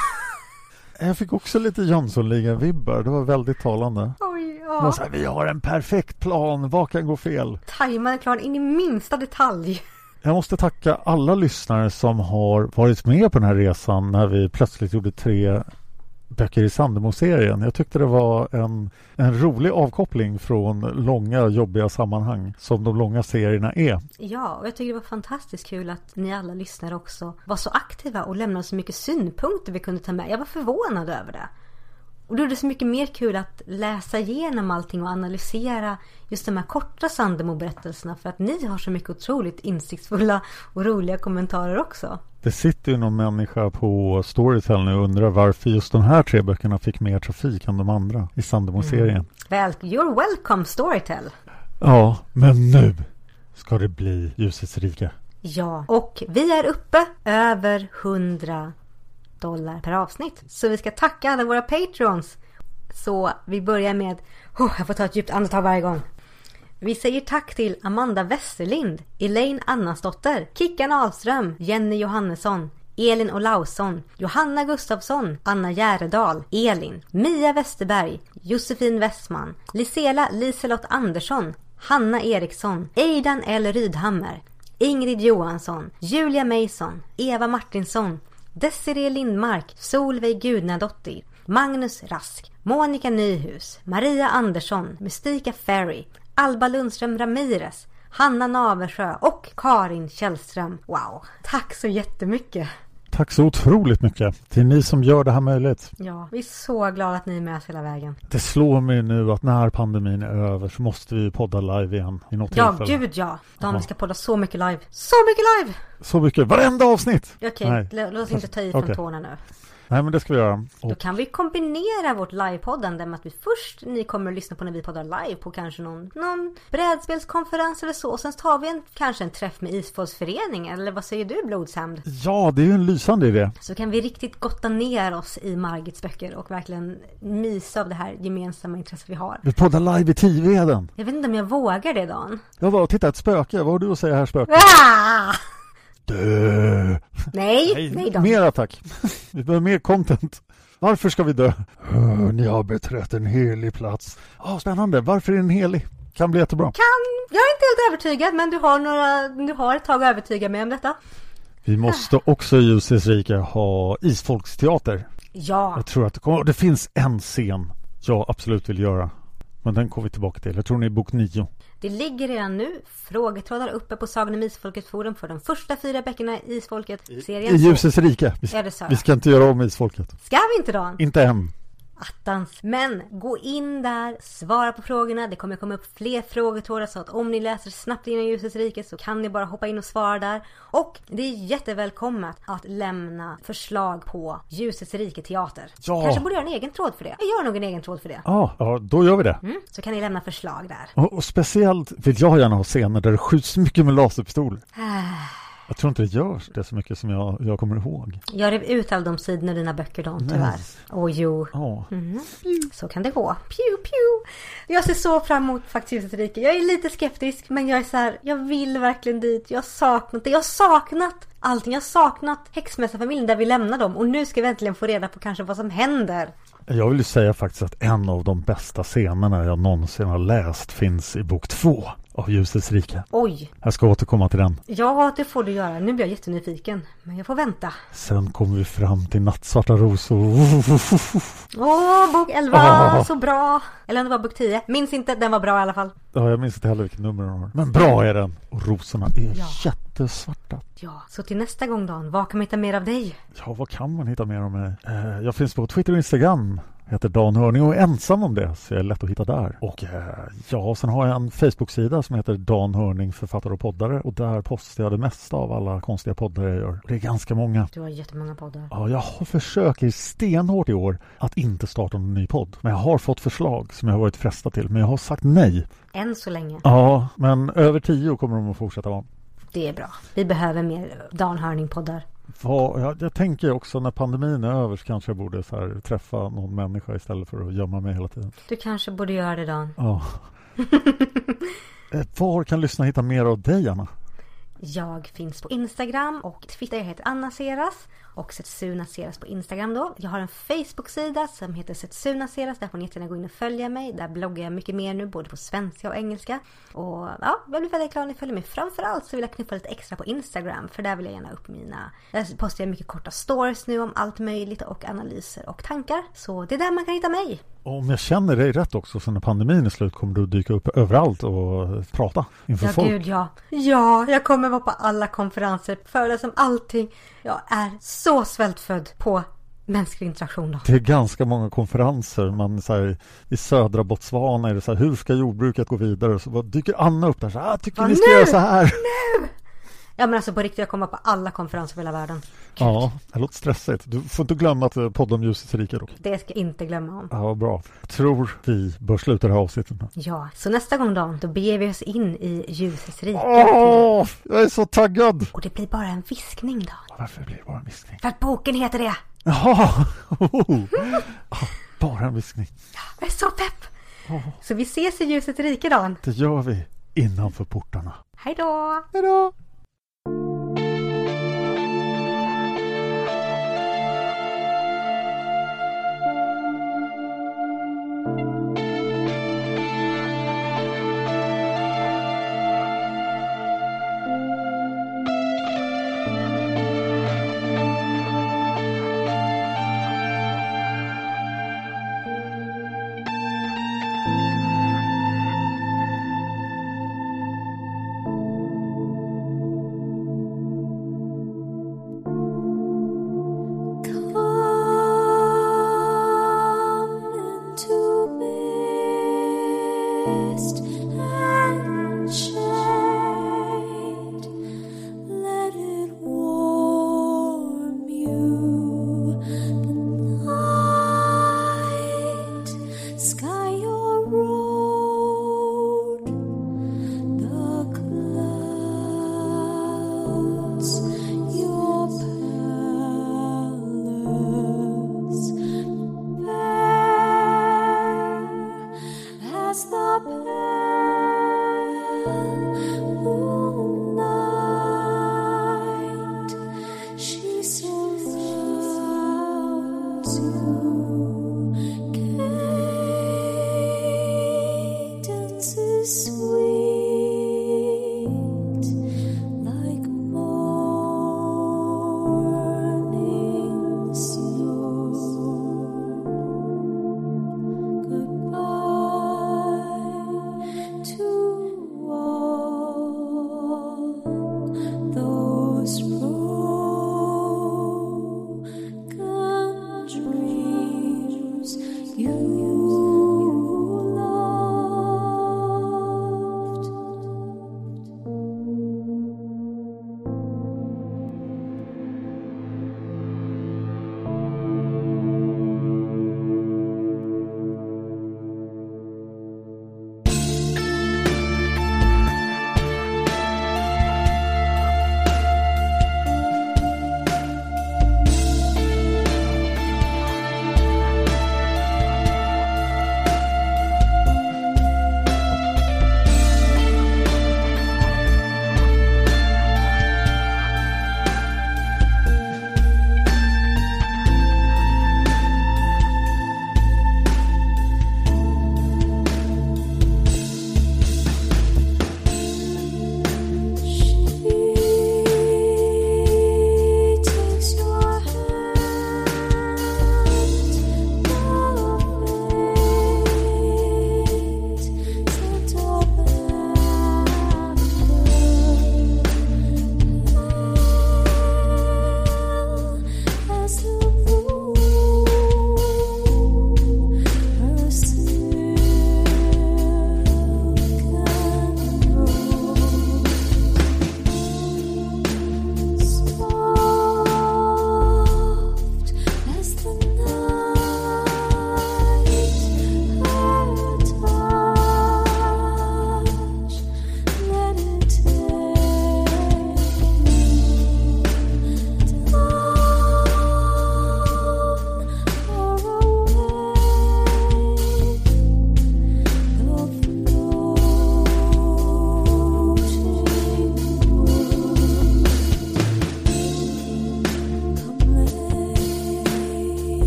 Jag fick också lite Jönssonligan-vibbar. Det var väldigt talande. Oj, ja. Här, vi har en perfekt plan. Vad kan gå fel? Tajmade plan in i minsta detalj. Jag måste tacka alla lyssnare som har varit med på den här resan när vi plötsligt gjorde tre böcker i Sandemo-serien. Jag tyckte det var en, en rolig avkoppling från långa jobbiga sammanhang som de långa serierna är. Ja, och jag tycker det var fantastiskt kul att ni alla lyssnare också var så aktiva och lämnade så mycket synpunkter vi kunde ta med. Jag var förvånad över det. Och då är det så mycket mer kul att läsa igenom allting och analysera just de här korta Sandemo-berättelserna för att ni har så mycket otroligt insiktsfulla och roliga kommentarer också. Det sitter ju någon människa på Storytel nu och undrar varför just de här tre böckerna fick mer trafik än de andra i Sandemo-serien. Mm. Well, you're welcome Storytel. Ja, men nu ska det bli Ljusets rike. Ja, och vi är uppe över 100 dollar per avsnitt. Så vi ska tacka alla våra patrons. Så vi börjar med, oh, jag får ta ett djupt andetag varje gång. Vi säger tack till Amanda Westerlind, Elaine Annasdotter, Kickan Ahlström, Jenny Johannesson, Elin Olausson, Johanna Gustafsson, Anna Järedal, Elin, Mia Westerberg, Josefin Westman, Lisela Liselott Andersson, Hanna Eriksson, Eidan L. Rydhammer, Ingrid Johansson, Julia Mason, Eva Martinsson, Desiree Lindmark, Solveig Gudnadottir, Magnus Rask, Monica Nyhus, Maria Andersson, Mystika Ferry, Alba Lundström Ramirez, Hanna Naversjö och Karin Källström. Wow! Tack så jättemycket! Tack så otroligt mycket till ni som gör det här möjligt. Ja, vi är så glada att ni är med oss hela vägen. Det slår mig nu att när pandemin är över så måste vi podda live igen i något Ja, tillfälle. gud ja! Dan, vi ska podda så mycket live. Så mycket live! Så mycket, varenda avsnitt! Okej, Nej. låt oss inte ta i från Okej. tårna nu. Nej men det ska vi göra. Då Och kan vi kombinera vårt livepoddande med att vi först ni kommer att lyssna på när vi poddar live på kanske någon, någon brädspelskonferens eller så. Och sen tar vi en, kanske en träff med Isfolksföreningen. Eller vad säger du Blodshämnd? ja, det är ju en lysande idé. Så kan vi riktigt gotta ner oss i Margits böcker och verkligen mysa av det här gemensamma intresset vi har. Vi poddar live i Tiveden. Jag vet inte om jag vågar det Dan. Jag var och titta ett spöke. Vad har du att säga här spöke? Ah! Dö! Nej, nej, Dan. Mera tack. Vi behöver mer content. Varför ska vi dö? Ni har beträtt en helig plats. Ja, spännande. Varför är den helig? Kan bli jättebra. Kan, jag är inte helt övertygad men du har, några, du har ett tag att övertyga mig om detta. Vi måste också i Ljusets rike ha isfolksteater. Ja, Jag tror att det, kommer, det finns en scen jag absolut vill göra. Men den kommer vi tillbaka till. Jag tror ni är bok nio. Det ligger redan nu frågetrådar uppe på Sagan om Isfolket forum för de första fyra böckerna i Isfolket-serien. I ljusets rike. Vi, vi ska inte göra om Isfolket. Ska vi inte Dan? Inte än. Attans. Men gå in där, svara på frågorna. Det kommer komma upp fler frågetrådar så att om ni läser snabbt innan ljusets rike så kan ni bara hoppa in och svara där. Och det är jättevälkommet att lämna förslag på ljusets rike teater. Ja. Kanske borde göra en egen tråd för det. Jag gör nog en egen tråd för det. Ja, ja, då gör vi det. Mm, så kan ni lämna förslag där. Och, och speciellt vill jag gärna ha scener där det skjuts mycket med laserpistoler. Jag tror inte det görs det så mycket som jag, jag kommer ihåg. Jag rev ut alla de sidorna i dina böcker Dan, tyvärr. Åh jo. Ja. Så kan det gå. Pew, pew. Jag ser så fram emot faktiskt Ljusets rike. Jag är lite skeptisk men jag är så här, jag vill verkligen dit. Jag har saknat det. Jag har saknat allting. Jag har saknat häxmästarfamiljen där vi lämnar dem. Och nu ska vi äntligen få reda på kanske vad som händer. Jag vill ju säga faktiskt att en av de bästa scenerna jag någonsin har läst finns i bok två av Ljusets rike. Oj. Jag ska återkomma till den. Ja, det får du göra. Nu blir jag jättenyfiken. Men jag får vänta. Sen kommer vi fram till Nattsvarta rosor. Åh, bok 11. Ah. Så bra. Eller om det var bok 10. Minns inte. Den var bra i alla fall. Ja, jag minns inte heller vilket nummer den har. Men bra är den! Och rosorna är Ja. jättesvarta. Ja, så till nästa gång Dan. Vad kan man hitta mer av dig? Ja, vad kan man hitta mer om mig? Eh, jag finns på Twitter och Instagram. Heter Dan Hörning och är ensam om det, så jag är lätt att hitta där. Och eh, ja, sen har jag en Facebook-sida som heter Dan Hörning författare och poddare och där postar jag det mesta av alla konstiga poddar jag gör. Och det är ganska många. Du har jättemånga poddar. Ja, jag försöker stenhårt i år att inte starta en ny podd. Men jag har fått förslag som jag har varit frestad till, men jag har sagt nej. Än så länge. Ja, men över tio kommer de att fortsätta vara. Det är bra. Vi behöver mer Dan Hörning-poddar. Vad- jag, jag tänker också när pandemin är över så kanske jag borde så här, träffa någon människa istället för att gömma mig hela tiden. Du kanske borde göra det Dan. Ja. *laughs* Eh, Var kan lyssna hitta mer av dig, Anna? Jag finns på Instagram och Twitter. Jag heter Anna Seras. Och Setsuna Seras på Instagram då. Jag har en Facebook-sida som heter Setsuna Seras. Där får ni jättegärna gå in och följa mig. Där bloggar jag mycket mer nu, både på svenska och engelska. Och ja, jag blir väldigt glad att ni följer mig. Framförallt så vill jag knuffa lite extra på Instagram. För där vill jag gärna upp mina... Där postar jag mycket korta stories nu om allt möjligt och analyser och tankar. Så det är där man kan hitta mig. Och Om jag känner dig rätt också så när pandemin är slut kommer du dyka upp överallt och prata inför Ja, folk. gud ja. Ja, jag kommer vara på alla konferenser, föreläsa om allting. Jag är så svältfödd på mänsklig interaktion då. Det är ganska många konferenser. Man, så här, I södra Botswana är det så här, hur ska jordbruket gå vidare? Så bara dyker Anna upp där så här, ah, tycker Ja, ni ska nu! göra så här? Ja men alltså på riktigt, jag kommer på alla konferenser över hela världen. Ja, det låter stressigt. Du får inte glömma att eh, podda om ljusets rike dock. Det ska jag inte glömma om. Ja, bra. Tror vi bör sluta det här avsnittet nu. Ja, så nästa gång då, då beger vi oss in i ljusets rike. Åh, jag är så taggad! Och det blir bara en viskning då. Varför blir det bara en viskning? För att boken heter det. Jaha! Oh. Bara en viskning. Jag är så pepp! Så vi ses i ljusets rike då. Det gör vi innanför portarna. Hej då! Hej då!